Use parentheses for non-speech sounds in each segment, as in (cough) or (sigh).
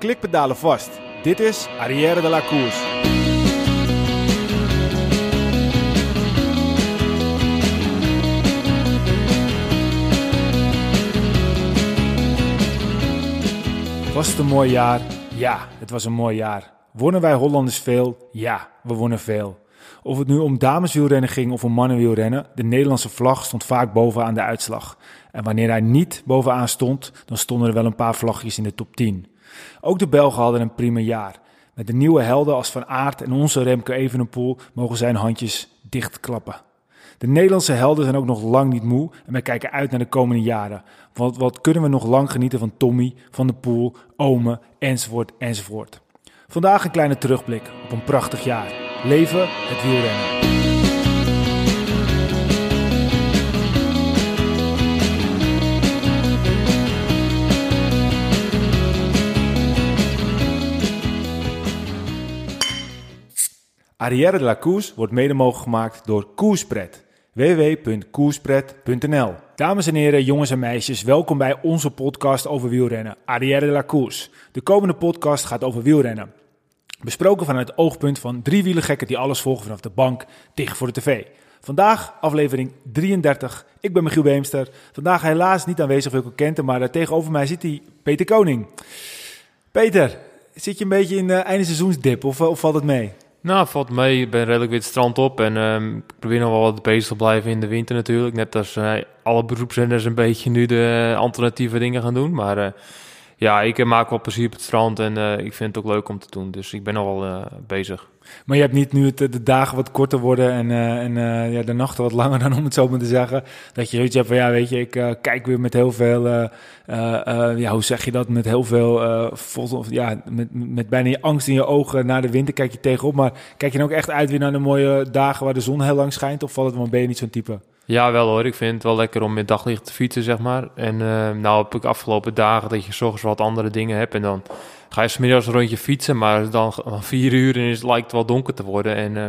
klikpedalen vast. Dit is Arrière de la Course. Was het een mooi jaar? Ja, het was een mooi jaar. Wonnen wij Hollanders veel? Ja, we wonnen veel. Of het nu om dameswielrennen ging of om mannenwielrennen, de Nederlandse vlag stond vaak bovenaan de uitslag. En wanneer hij niet bovenaan stond, dan stonden er wel een paar vlagjes in de top 10. Ook de Belgen hadden een prima jaar. Met de nieuwe helden als Van Aert en onze Remco Evenepoel mogen zijn handjes dichtklappen. De Nederlandse helden zijn ook nog lang niet moe en wij kijken uit naar de komende jaren. Want wat kunnen we nog lang genieten van Tommy, Van de Poel, Ome, enzovoort, enzovoort. Vandaag een kleine terugblik op een prachtig jaar. Leven het wielrennen. Arrière de la Course wordt mede mogelijk gemaakt door Koerspret. www.koerspret.nl Dames en heren, jongens en meisjes, welkom bij onze podcast over wielrennen, Arrière de la Course. De komende podcast gaat over wielrennen. Besproken vanuit het oogpunt van drie wielergekken die alles volgen vanaf de bank, dicht voor de tv. Vandaag aflevering 33. Ik ben Michiel Beemster. Vandaag helaas niet aanwezig Wilco Kenten, maar uh, tegenover mij zit hij Peter Koning. Peter, zit je een beetje in de einde seizoensdip of, of valt het mee? Nou, valt mee. Ik ben redelijk weer het strand op en um, ik probeer nog wel wat bezig te blijven in de winter natuurlijk. Net als uh, alle beroepszenders een beetje nu de alternatieve dingen gaan doen. Maar uh, ja, ik maak wel plezier op het strand en uh, ik vind het ook leuk om te doen. Dus ik ben nog wel bezig. Maar je hebt niet nu het, de dagen wat korter worden en, en ja, de nachten wat langer (laughs) dan om het zo maar te zeggen. Dat je zoiets hebt van ja, weet je, ik kijk weer met heel veel, ja, hoe zeg je dat? Met heel veel, vol, ja, met, met bijna je angst in je ogen naar de winter kijk je tegenop. Maar kijk je dan ook echt uit weer naar de mooie dagen waar de zon heel lang schijnt? Of valt het, want ben je niet zo'n type? Ja, wel hoor. Ik vind het wel lekker om met daglicht te fietsen, zeg maar. En nou heb ik afgelopen dagen dat je zorgens wat andere dingen hebt en dan ga je smiddags een rondje fietsen, maar dan vier uur en is, lijkt het wel donker te worden. En uh,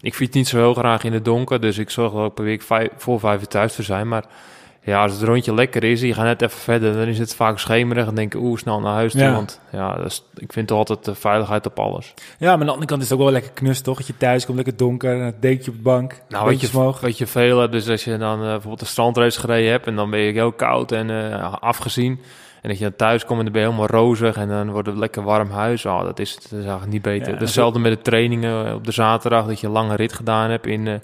ik fiets niet zo heel graag in het donker, dus ik zorg dat ik per week voor vijf uur thuis te zijn. Maar ja, als het rondje lekker is, je gaat net even verder, dan is het vaak schemerig en denk ik, oeh, snel naar huis toe. Ja. Want ja, ik vind toch altijd de veiligheid op alles. Ja, maar aan de andere kant is het ook wel lekker knus, toch? Dat je thuis komt, lekker donker, een dekentje op de bank, nou, weet je, omhoog. Weet je, veel, dus als je dan uh, bijvoorbeeld een strandrace gereden hebt en dan ben je heel koud en uh, afgezien... En dat je dan thuis komt en dan ben je helemaal rozig en dan wordt het lekker warm huis. Oh, dat is, dat is eigenlijk niet beter. Ja, Hetzelfde met de trainingen op de zaterdag, dat je een lange rit gedaan hebt in, uh,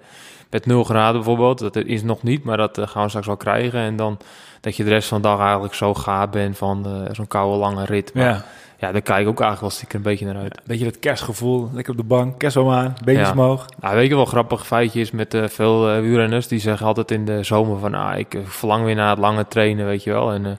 met 0 graden bijvoorbeeld. Dat is nog niet, maar dat uh, gaan we straks wel krijgen. En dan dat je de rest van de dag eigenlijk zo gaar bent van uh, zo'n koude lange rit. Maar, ja. Ja, daar kijk ik ook eigenlijk wel stiekem een beetje naar uit. Ja, beetje dat kerstgevoel, lekker op de bank, kerstboom aan, beetjes ja. omhoog. Nou, weet je wel, grappig feitje is met uh, veel uh, wielrenners, die zeggen altijd in de zomer van, ah, ik verlang weer naar het lange trainen, weet je wel. En uh,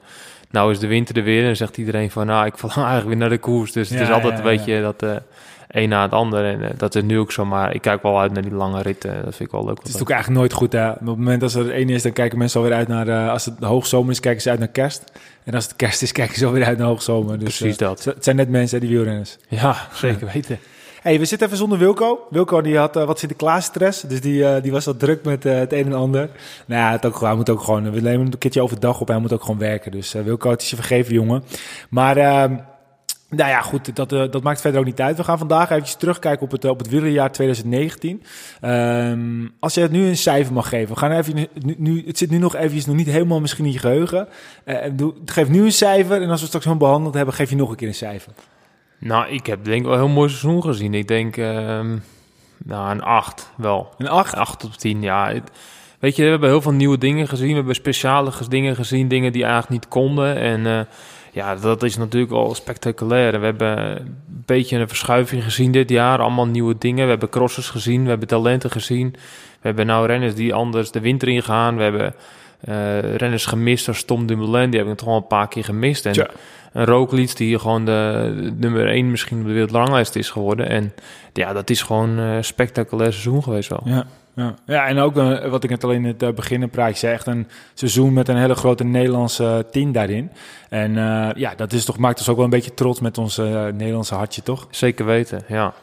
nou is de winter er weer en zegt iedereen van, nou, ik verlang (laughs) eigenlijk weer naar de koers. Dus het is altijd een beetje dat een na het ander. En uh, dat is nu ook zo, maar ik kijk wel uit naar die lange ritten. Dat vind ik wel leuk. Het is ook eigenlijk nooit goed, hè? Op het moment dat er ene is, dan kijken mensen alweer uit naar, uh, als het de hoogzomer is, kijken ze uit naar kerst. En als het kerst is, (laughs) kijken ze alweer uit naar hoogzomer. Dus, Precies dat. Het zijn net mensen, die wielrenners. Ja, zeker weten. (laughs) Hey, we zitten even zonder Wilco. Wilco die had uh, wat Sinterklaas-stress, dus die, uh, die was wat druk met uh, het een en ander. Nou ja, het ook, hij moet ook gewoon, we nemen een keertje overdag op, hij moet ook gewoon werken. Dus Wilco, het is je vergeven, jongen. Maar... ehm, nou ja, goed, dat, uh, dat maakt verder ook niet uit. We gaan vandaag eventjes terugkijken op het, op het wielerjaar 2019. Um, als je het nu een cijfer mag geven. We gaan even, nu, nu, het zit nu nog eventjes nog niet helemaal misschien in je geheugen. Uh, doe, geef nu een cijfer en als we straks hem behandeld hebben, geef je nog een keer een cijfer. Nou, ik heb denk ik wel een heel mooi seizoen gezien. Ik denk, um, nou, een 8 wel. Een 8? 8 tot 10, ja. Het, weet je, we hebben heel veel nieuwe dingen gezien. We hebben speciale dingen gezien, dingen die eigenlijk niet konden. En uh, ja, dat is natuurlijk al spectaculair. We hebben een beetje een verschuiving gezien dit jaar. Allemaal nieuwe dingen. We hebben crossers gezien, we hebben talenten gezien. We hebben nou renners die anders de winter ingaan. We hebben uh, renners gemist als Tom Dumoulin. Die heb ik toch al een paar keer gemist. En een Roglic die gewoon de, de nummer 1 misschien op de wereldranglijst is geworden. En ja, dat is gewoon een spectaculair seizoen geweest wel. Ja. Ja, ja en ook uh, wat ik net al in het begin een praatje zei, echt een seizoen met een hele grote Nederlandse uh, team daarin. En ja, dat is toch, maakt ons ook wel een beetje trots met ons Nederlandse hartje, toch? Zeker weten, ja.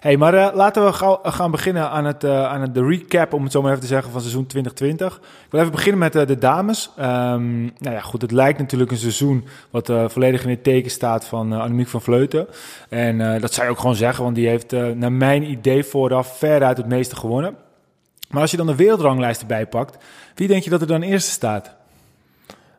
Hey, maar uh, laten we gauw gaan beginnen aan, het, aan het, de recap, om het zo maar even te zeggen, van seizoen 2020. Ik wil even beginnen met de dames. Um, nou ja, goed, het lijkt natuurlijk een seizoen wat volledig in het teken staat van Annemiek van Vleuten. En dat zou je ook gewoon zeggen, want die heeft naar mijn idee vooraf veruit het meeste gewonnen. Maar als je dan de wereldranglijst erbij pakt, wie denk je dat er dan eerste staat?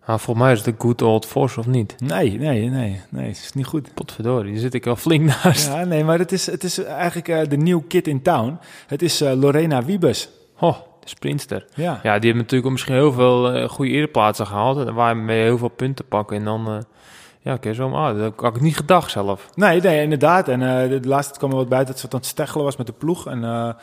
Ah, volgens mij is het een good old force of niet? Nee, nee, nee, nee, het is niet goed. Potverdorie, daar zit ik al flink naast. Ja, nee, maar het is, het is eigenlijk uh, de nieuwe kid in town. Het is uh, Lorena Wiebes. Oh, de sprinter. Ja. ja, die hebben natuurlijk misschien heel veel uh, goede ereplaatsen gehaald. En waarmee heel veel punten pakken. En dan, ja, oké, zo maar. Dat had ik niet gedacht zelf. Nee, nee, inderdaad. En de, de laatste kwam er wat bij dat ze aan het steggelen was met de ploeg. En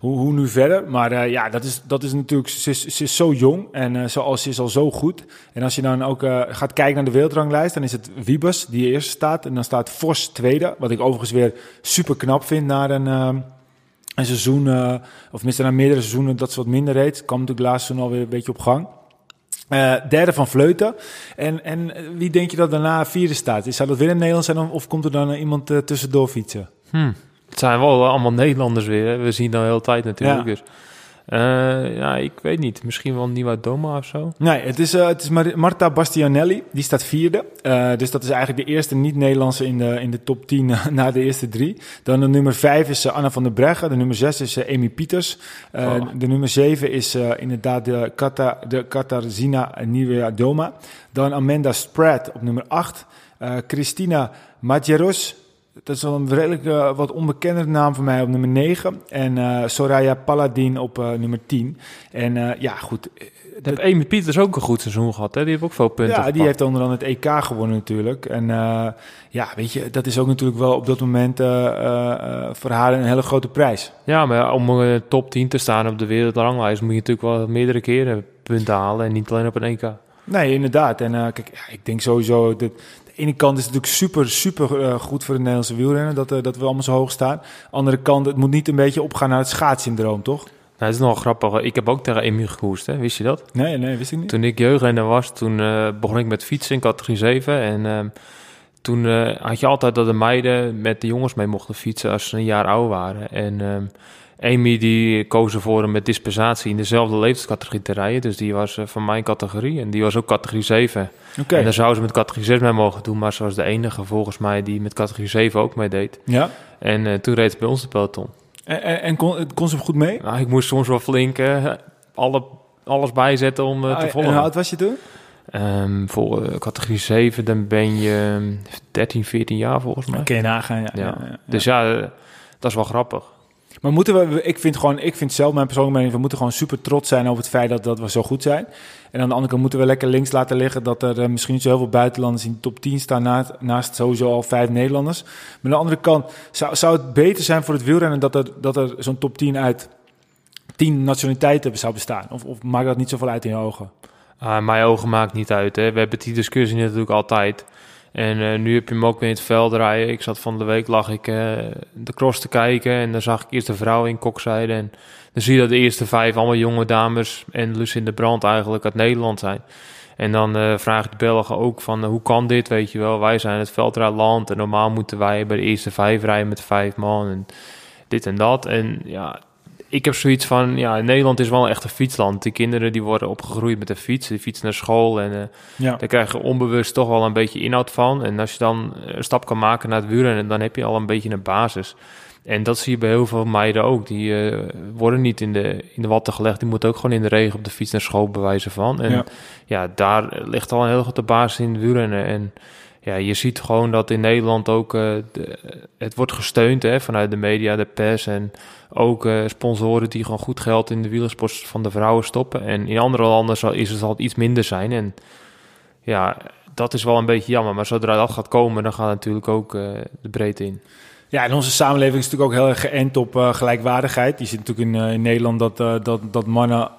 hoe, hoe nu verder? Maar uh, ja, dat is, dat is natuurlijk, ze is, zo jong en uh, ze is al zo goed. En als je dan ook uh, gaat kijken naar de wereldranglijst, dan is het Wiebes die eerste staat. En dan staat Vos tweede, wat ik overigens weer super knap vind naar een, een seizoen, of tenminste na meerdere seizoenen dat ze wat minder reed. Kwam natuurlijk laatste seizoen alweer een beetje op gang. Derde van Vleuten. En, en wie denk je dat daarna vierde staat? Zou dat weer een Nederlands zijn of komt er dan iemand tussendoor fietsen? Hmm. Zijn wel allemaal Nederlanders weer. We zien dat de hele tijd natuurlijk. Ja. Dus. Uh, ja, ik weet niet. Misschien wel Nieuwa Doma of zo. Nee, het is, uh, het is Marta Bastianelli. Die staat vierde. Uh, dus dat is eigenlijk de eerste niet-Nederlandse in de, in de top 10 (laughs) na de eerste drie. Dan de nummer vijf is Anna van der Breggen. De nummer zes is Amy Pieters. Oh. De nummer zeven is inderdaad de, Kata, de Katarzyna Nieuwa Doma. Dan Amanda Spratt op nummer acht. Christina Madjeros dat is wel een redelijk uh, wat onbekende naam voor mij op nummer 9. En uh, Soraya Paladin op uh, nummer 10. En ja, goed. Dat heeft Amy Pieters ook een goed seizoen gehad. Hè? Die heeft ook veel punten. Ja, die heeft onder andere het EK gewonnen natuurlijk. En ja, weet je, dat is ook natuurlijk wel op dat moment voor haar een hele grote prijs. Ja, maar om top 10 te staan op de wereldranglijst moet je natuurlijk wel meerdere keren punten halen. En niet alleen op een EK. Nee, inderdaad. En kijk, ja, ik denk sowieso dat ene kant is het natuurlijk super, super uh, goed voor de Nederlandse wielrennen dat, uh, dat we allemaal zo hoog staan. Andere kant, het moet niet een beetje opgaan naar het schaatssyndroom, toch? Nou, dat is nog grappig. Ik heb ook tegen Emu gekoest, hè? wist je dat? Nee, nee, wist ik niet. Toen ik jeugdrenner was, toen uh, begon ik met fietsen in categorie 7. En ehm, toen had je altijd dat de meiden met de jongens mee mochten fietsen als ze een jaar oud waren. En ehm, Amy die koos ervoor om met dispensatie in dezelfde leeftijdscategorie te rijden. Dus die was uh, van mijn categorie en die was ook categorie 7. Okay. En daar zou ze met categorie 6 mee mogen doen, maar ze was de enige volgens mij die met categorie 7 ook meedeed. Ja. En uh, toen reed ze bij ons de peloton. En, en, en kon, kon, ze goed mee? Nou, ik moest soms wel flink uh, alle, alles bijzetten om te volgen. En hoe oud was je toen? Um, voor categorie 7, dan ben je 13, 14 jaar volgens mij. Oké, okay, nagaan, ja. ja. ja, ja. Dus ja, dat is wel grappig. Maar moeten we, ik vind gewoon, ik vind zelf mijn persoonlijke mening, we moeten gewoon super trots zijn over het feit dat, dat we zo goed zijn. En aan de andere kant moeten we lekker links laten liggen dat er uh, misschien niet zo heel veel buitenlanders in de top 10 staan, naast, sowieso al vijf Nederlanders. Maar aan de andere kant zou, zou het beter zijn voor het wielrennen dat er, dat er zo'n top 10 uit tien nationaliteiten zou bestaan? Of, of maakt dat niet zoveel uit in je ogen? Uh, mijn ogen maakt niet uit. Hè. We hebben die discussie natuurlijk altijd. En uh, nu heb je hem ook weer in het veld rijden. Ik zat van de week, lag ik uh, de cross te kijken en dan zag ik eerst de vrouw in kokzijde. En dan zie je dat de eerste vijf allemaal jonge dames en Lucinda Brand eigenlijk uit Nederland zijn. En dan uh, vraagt de Belgen ook van, hoe kan dit, weet je wel. Wij zijn het veldrijland en normaal moeten wij bij de eerste vijf rijden met vijf man en dit en dat. En ja, ik heb zoiets van, ja, Nederland is wel een echte fietsland. Die kinderen die worden opgegroeid met de fiets, die fietsen naar school en uh, ja. daar krijgen onbewust toch wel een beetje inhoud van. En als je dan een stap kan maken naar het wielrennen, dan heb je al een beetje een basis. En dat zie je bij heel veel meiden ook. Die uh, worden niet in de, in de watten gelegd. Die moeten ook gewoon in de regen op de fiets naar school bewijzen van. En ja, ja daar ligt al een heel grote basis in het wielrennen. En ja, je ziet gewoon dat in Nederland ook uh, de, het wordt gesteund hè, vanuit de media, de pers en ook uh, sponsoren die gewoon goed geld in de wielersport van de vrouwen stoppen. En in andere landen zal, is het, het iets minder zijn. En ja, dat is wel een beetje jammer. Maar zodra dat gaat komen, dan gaat natuurlijk ook uh, de breedte in. Ja, en onze samenleving is natuurlijk ook heel erg geënt op uh, gelijkwaardigheid. Je ziet natuurlijk in, in Nederland dat, uh, dat, dat mannen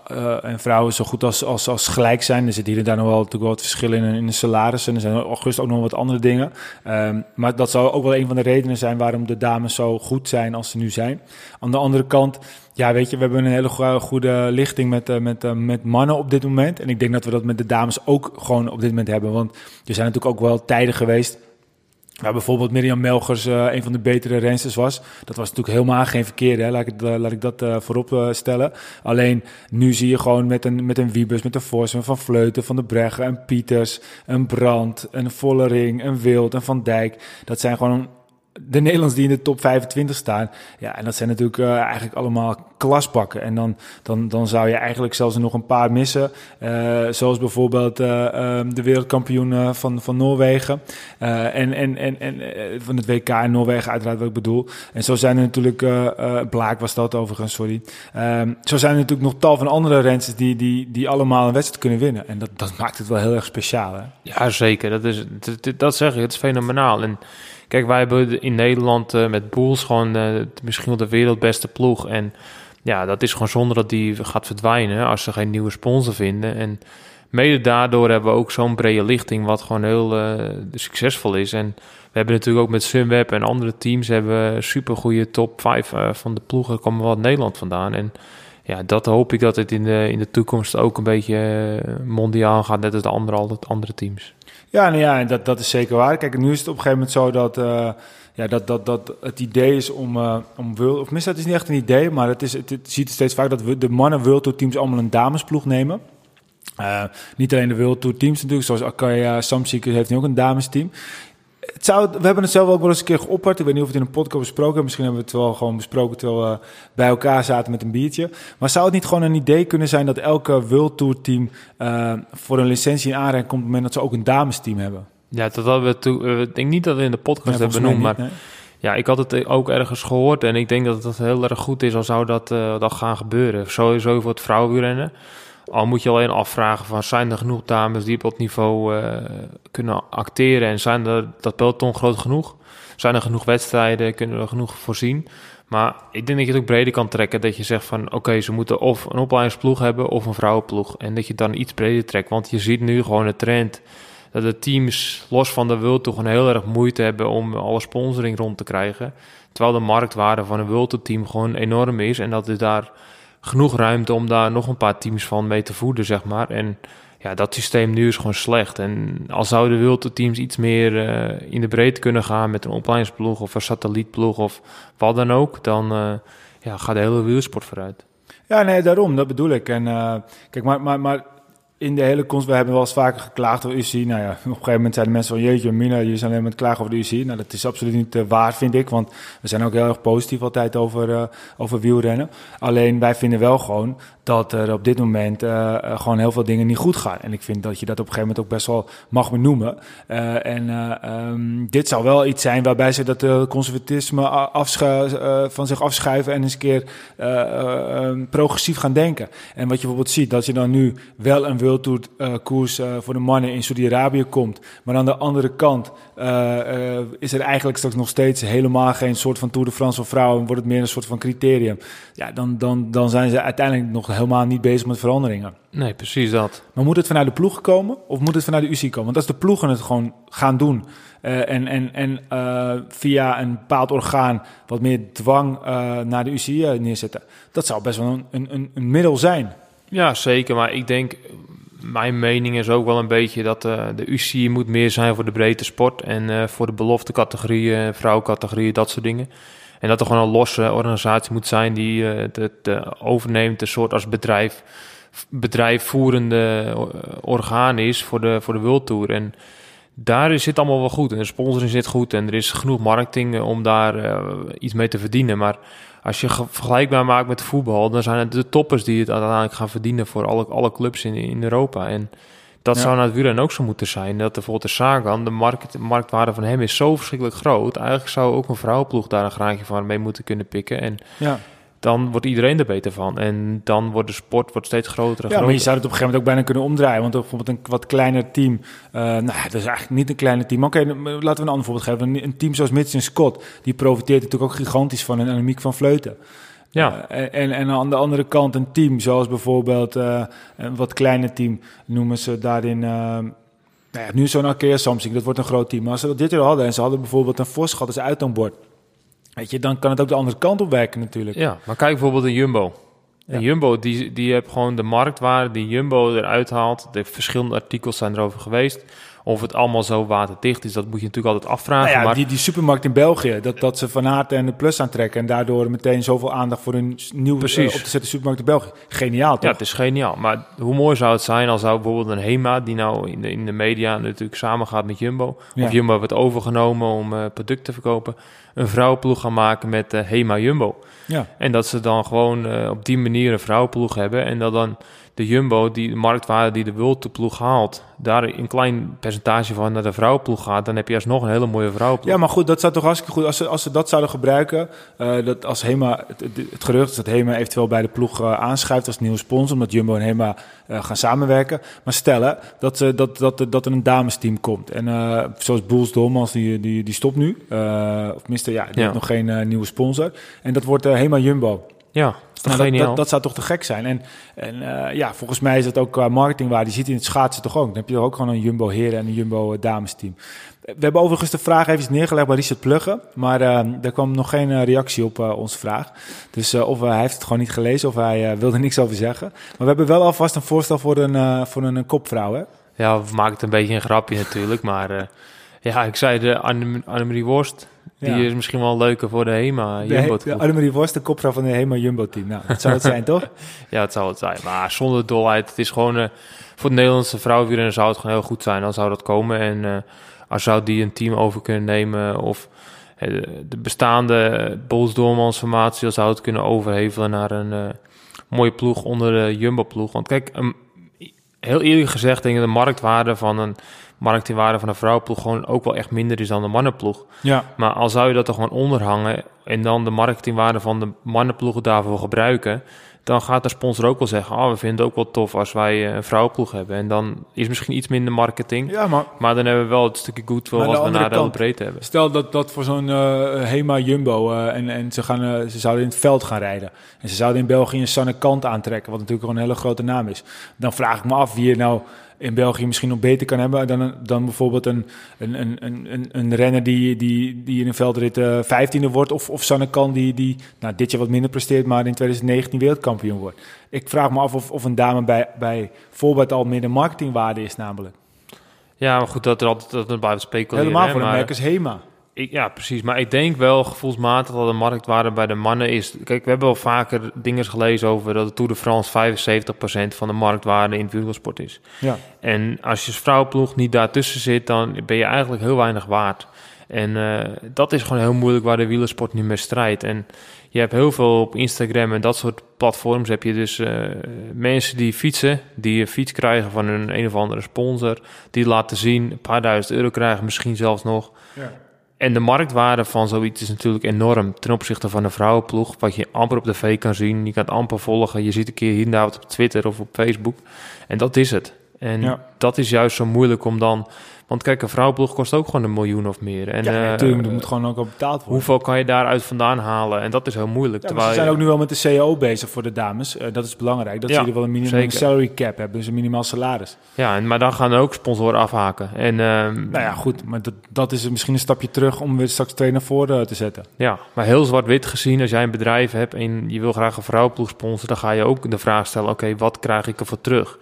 en vrouwen zo goed als, als, als gelijk zijn. Er zit hier en daar nog wel, natuurlijk wel wat verschillen in, in de salarissen. Er zijn august ook nog wat andere dingen. Um, maar dat zou ook wel een van de redenen zijn waarom de dames zo goed zijn als ze nu zijn. Aan de andere kant, ja, weet je, we hebben een hele goede lichting met, met, met mannen op dit moment. En ik denk dat we dat met de dames ook gewoon op dit moment hebben. Want er zijn natuurlijk ook wel tijden geweest Waar bijvoorbeeld Mirjam Melgers uh, een van de betere rensters was. Dat was natuurlijk helemaal geen verkeerde, hè? Laat, ik, laat ik dat uh, voorop stellen. Alleen nu zie je gewoon met een, met een Wiebes, met een Vos, Van Vleuten, Van de Breggen, een Pieters, een Brand, een Vollering, een Wild, een Van Dijk. Dat zijn gewoon de Nederlanders die in de top 25 staan. Ja, en dat zijn natuurlijk uh, eigenlijk allemaal klasbakken. En dan, dan, dan zou je eigenlijk zelfs nog een paar missen. Uh, zoals bijvoorbeeld uh, de wereldkampioen van, van Noorwegen. en, en, en, en van het WK in Noorwegen, uiteraard wat ik bedoel. En zo zijn er natuurlijk, Blaak was dat overigens, sorry. Ehm, zo zijn er natuurlijk nog tal van andere rensters die, die, die allemaal een wedstrijd kunnen winnen. En dat, dat maakt het wel heel erg speciaal. Hè? Ja, zeker. Dat, is, dat, dat zeg ik, het is fenomenaal. En Kijk, wij hebben in Nederland uh, met Boels gewoon uh, misschien wel de wereldbeste ploeg. En ja, dat is gewoon zonder dat die gaat verdwijnen als ze geen nieuwe sponsor vinden. En mede daardoor hebben we ook zo'n brede lichting, wat gewoon heel uh, succesvol is. En we hebben natuurlijk ook met Sunweb en andere teams hebben super goede top 5 van de ploegen komen wel Nederland vandaan. En ja, dat hoop ik dat het in de, in de toekomst ook een beetje mondiaal gaat, net als de andere, andere teams. Ja, nou ja, dat, dat is zeker waar. Kijk, nu is het op een gegeven moment zo dat, uh, ja, dat, dat, dat het idee is om, uh, om World... Of mis dat is niet echt een idee, maar het, is, het, ziet steeds vaak dat we de mannen World teams allemaal een damesploeg nemen. Uh, niet alleen de World teams natuurlijk, zoals Akaya Samsic heeft nu ook een damesteam het zou, we hebben het zelf ook wel eens een keer geopperd. Ik weet niet of we het in een podcast besproken hebben. Misschien hebben we het wel gewoon besproken terwijl we bij elkaar zaten met een biertje. Maar zou het niet gewoon een idee kunnen zijn dat elke World Tour team uh, voor een licentie in aanraking komt op het moment dat ze ook een damesteam hebben? Ja, dat hadden we toen. Uh, ik denk niet dat we in de podcast ja, hebben benoemd, maar nee. ja, ik had het ook ergens gehoord en ik denk dat het heel erg goed is al zou dat, uh, dat gaan gebeuren. Sowieso voor het vrouwenwielrennen. Al moet je alleen afvragen van zijn er genoeg dames die op dat niveau uh, kunnen acteren en zijn er dat peloton groot genoeg? Zijn er genoeg wedstrijden? Kunnen we er genoeg voorzien? Maar ik denk dat je het ook breder kan trekken. Dat je zegt van oké, ze moeten of een opleidingsploeg hebben of een vrouwenploeg. En dat je dan iets breder trekt. Want je ziet nu gewoon de trend dat de teams los van de World toch een heel erg moeite hebben om alle sponsoring rond te krijgen. Terwijl de marktwaarde van een World team gewoon enorm is. En dat is daar genoeg ruimte om daar nog een paar teams van mee te voeden, zeg maar. En ja, dat systeem nu is gewoon slecht. En al zouden wilde teams iets meer uh, in de breedte kunnen gaan met een opleidingsploeg of een satellietploeg of wat dan ook, dan uh, ja, gaat de hele wielsport vooruit. Ja, nee, daarom, dat bedoel ik. En uh, kijk, maar, maar, maar in de hele konst, we hebben wel eens vaker geklaagd over UC. Nou ja, op een gegeven moment zeiden mensen van jeetje, Mina, jullie zijn alleen maar het klagen over de UC. Nou, dat is absoluut niet uh, waar, vind ik. Want we zijn ook heel erg positief altijd over, uh, over wielrennen. Alleen wij vinden wel gewoon dat er op dit moment uh, gewoon heel veel dingen niet goed gaan. En ik vind dat je dat op een gegeven moment ook best wel mag benoemen. Uh, en um, dit zou wel iets zijn waarbij ze dat conservatisme van zich afschuiven en eens een keer um, progressief gaan denken. En wat je bijvoorbeeld ziet, dat je dan nu wel een World Tour koers voor de mannen in Saudi-Arabië komt, maar aan de andere kant is er eigenlijk straks nog steeds helemaal geen soort van Tour de France voor vrouwen, wordt het meer een soort van criterium. Ja, dan, dan, dan zijn ze uiteindelijk nog helemaal niet bezig met veranderingen. Nee, precies dat. Maar moet het vanuit de ploeg komen of moet het vanuit de UCI komen? Want als de ploegen het gewoon gaan doen uh, en, en, en uh, via een bepaald orgaan wat meer dwang uh, naar de UCI neerzetten, dat zou best wel een, een, een middel zijn. Ja, zeker. Maar ik denk, mijn mening is ook wel een beetje dat de UCI moet meer zijn voor de breedte sport en voor de belofte categorieën, vrouwencategorieën, dat soort dingen. En dat er gewoon een losse organisatie moet zijn die het, uh, overneemt, een soort als bedrijf, bedrijfvoerende eh, orgaan is voor de, voor de World Tour. En daar zit allemaal wel goed. En de sponsoring zit goed en er is genoeg marketing om daar iets mee te verdienen. Maar als je vergelijkbaar maakt met voetbal, dan zijn het de toppers die het uiteindelijk gaan verdienen voor alle, alle clubs in, in Europa. En dat ja. zou naar het ook zo moeten zijn. Dat bijvoorbeeld de Sagan, de markt, marktwaarde van hem is zo verschrikkelijk groot. Eigenlijk zou ook een vrouwenploeg daar een graantje van mee moeten kunnen pikken. En ja. dan wordt iedereen er beter van. En dan wordt de sport wordt steeds groter en ja, maar je zou het op een gegeven moment ook bijna kunnen omdraaien. Want bijvoorbeeld een wat kleiner team... Uh, nou, dat is eigenlijk niet een kleiner team. Oké, okay, laten we een ander voorbeeld geven. Een team zoals Mitch en Scott... die profiteert natuurlijk ook gigantisch van een anemiek van Vleuten. Ja. Uh, en, en aan de andere kant een team, zoals bijvoorbeeld uh, een wat kleiner team, noemen ze daarin. Uh, nou ja, nu zo'n Akea Samsung, dat wordt een groot team. Maar als ze dat dit jaar hadden en ze hadden bijvoorbeeld een Vos gehad als uit aan boord, weet je, dan kan het ook de andere kant op werken natuurlijk. Ja, maar kijk bijvoorbeeld een Jumbo. Ja. En Jumbo, die, die heeft gewoon de marktwaarde die Jumbo eruit haalt. De verschillende artikels zijn erover geweest. Of het allemaal zo waterdicht is, dat moet je natuurlijk altijd afvragen. Nou ja, maar die, die supermarkt in België, dat, dat ze Van Aert en de Plus aantrekken... en daardoor meteen zoveel aandacht voor hun nieuw Precies. eh, op te zetten supermarkt in België. Geniaal, toch? Ja, het is geniaal. Maar hoe mooi zou het zijn als zou bijvoorbeeld een HEMA, die nou in de, in de media natuurlijk samengaat met Jumbo, Ja. of Jumbo wordt overgenomen om eh producten te verkopen, een vrouwenploeg gaan maken met eh, HEMA Jumbo. Ja. En dat ze dan gewoon eh, op die manier een vrouwenploeg hebben en dat dan de Jumbo, die de marktwaarde die de World ploeg haalt, daar een klein percentage van naar de vrouwenploeg gaat, dan heb je alsnog een hele mooie vrouwenploeg. Ja, maar goed, dat zou toch hartstikke goed... als ze, als ze dat zouden gebruiken... eh, dat als Hema, het, gerucht is dat Hema eventueel bij de ploeg eh, aanschuift als nieuwe sponsor... omdat Jumbo en Hema eh, gaan samenwerken. Maar stellen dat, ze dat, dat, dat er een damesteam komt. En eh, zoals Boels Dolmans, die, die, die stopt nu. Eh, of tenminste, ja, die Ja. heeft nog geen eh, nieuwe sponsor. En dat wordt eh, Hema Jumbo. ja dat Nou, dat, dat, dat zou toch te gek zijn. En, en eh, ja, volgens mij is het ook qua marketingwaarde. Je ziet in het schaatsen toch ook. Dan heb je ook gewoon een Jumbo heren en een Jumbo eh, damesteam. We hebben overigens de vraag even neergelegd bij Richard Pluggen. Maar eh daar kwam nog geen eh, reactie op eh, onze vraag. Dus eh, of hij heeft het gewoon niet gelezen of hij wilde (laughs) niks over zeggen. Maar we hebben wel alvast een voorstel voor een, voor een, kopvrouw. Hè? Ja, we maken het een beetje een grapje natuurlijk, maar ja, ik zei de Anne- Annemarie Worst, die Ja. is misschien wel leuker voor de HEMA Jumbo. de Annemarie Worst, de kopvrouw van de Hema Jumbo team. Nou, dat zou het zijn (laughs) toch? Ja, het zou het zijn. Maar zonder dolheid, het is gewoon voor de Nederlandse vrouwenwielrennen zou het gewoon heel goed zijn. Dan zou dat komen en als zou die een team over kunnen nemen of de bestaande Bols Doormans formatie, zou het kunnen overhevelen naar een eh, mooie ploeg onder de Jumbo ploeg. Want kijk, heel eerlijk gezegd denk ik de marktwaarde van een marketingwaarde van een vrouwenploeg gewoon ook wel echt minder is dan de mannenploeg. Ja. Maar al zou je dat er gewoon onderhangen en dan de marketingwaarde van de mannenploegen daarvoor gebruiken, dan gaat de sponsor ook wel zeggen, oh, we vinden het ook wel tof als wij eh, een vrouwenploeg hebben. En dan is misschien iets minder marketing, ja, maar maar dan hebben we wel het stukje goodwill wat we naar de breedte hebben. Stel dat dat voor zo'n eh, Hema Jumbo eh, en, en ze, gaan, ze zouden in het veld gaan rijden. En ze zouden in België een Sanne Kant aantrekken, wat natuurlijk gewoon een hele grote naam is. Dan vraag ik me af wie je nou in België misschien nog beter kan hebben dan, dan bijvoorbeeld een, een, een, een, een, renner die, die, die in een veldrit eh 15e wordt. Of, of Sanne Kant die, die nou, dit jaar wat minder presteert, maar in 2019 wereldkampioen wordt. Ik vraag me af of, of een dame bij, bij voorbeeld al meer de marketingwaarde is namelijk. Ja, maar goed, dat er altijd dat er blijft speculeren. Helemaal voor een maar- merk als Hema. Ik, ja, precies. Maar ik denk wel gevoelsmatig dat de marktwaarde bij de mannen is. Kijk, we hebben wel vaker dingen gelezen over dat de Tour de France 75% van de marktwaarde in het wielersport is. Ja. En als je als vrouwenploeg niet daartussen zit, dan ben je eigenlijk heel weinig waard. En eh, dat is gewoon heel moeilijk waar de wielersport nu mee strijdt. En je hebt heel veel op Instagram en dat soort platforms heb je dus eh, mensen die fietsen, die een fiets krijgen van een een of andere sponsor, die laten zien, een paar duizend euro krijgen, misschien zelfs nog. Ja. En de marktwaarde van zoiets is natuurlijk enorm ten opzichte van een vrouwenploeg, wat je amper op tv kan zien. Je kan het amper volgen. Je ziet een keer hier en daar wat op Twitter of op Facebook. En dat is het. En Ja. dat is juist zo moeilijk om dan... Want kijk, een vrouwenploeg kost ook gewoon een miljoen of meer. En, ja, eh, natuurlijk, er moet gewoon ook al betaald worden. Hoeveel kan je daaruit vandaan halen? En dat is heel moeilijk. Ja, terwijl ze zijn ook nu wel met de CAO bezig voor de dames. Eh, dat is belangrijk. Dat Ja, ze er wel een minimum zeker. salary cap hebben. Dus een minimaal salaris. Ja, en, maar dan gaan er ook sponsoren afhaken. En ehm, Nou ja, goed. Maar dat, dat is misschien een stapje terug om weer straks twee naar voren eh, te zetten. Ja, maar heel zwart-wit gezien, als jij een bedrijf hebt en je wil graag een vrouwenploeg sponsoren, dan ga je ook de vraag stellen: oké, wat krijg ik ervoor terug?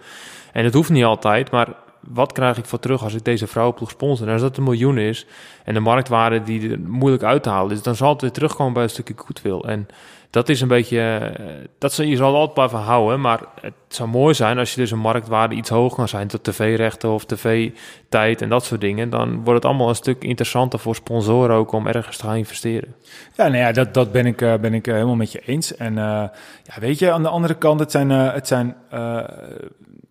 En het hoeft niet altijd, maar wat krijg ik voor terug als ik deze vrouwenploeg sponsor? En als dat een miljoen is en de marktwaarde die er moeilijk uit te halen is, dan zal het weer terugkomen bij een stukje goodwill. En dat is een beetje, eh, dat zal, je zal altijd blijven houden, maar het zou mooi zijn als je dus een marktwaarde iets hoger kan zijn, tot tv-rechten of tv-tijd en dat soort dingen. Dan wordt het allemaal een stuk interessanter voor sponsoren ook om ergens te gaan investeren. Ja, nou ja, dat, dat ben ik, eh, ben ik eh, helemaal met je eens. En ja, weet je, aan de andere kant, het zijn, het zijn,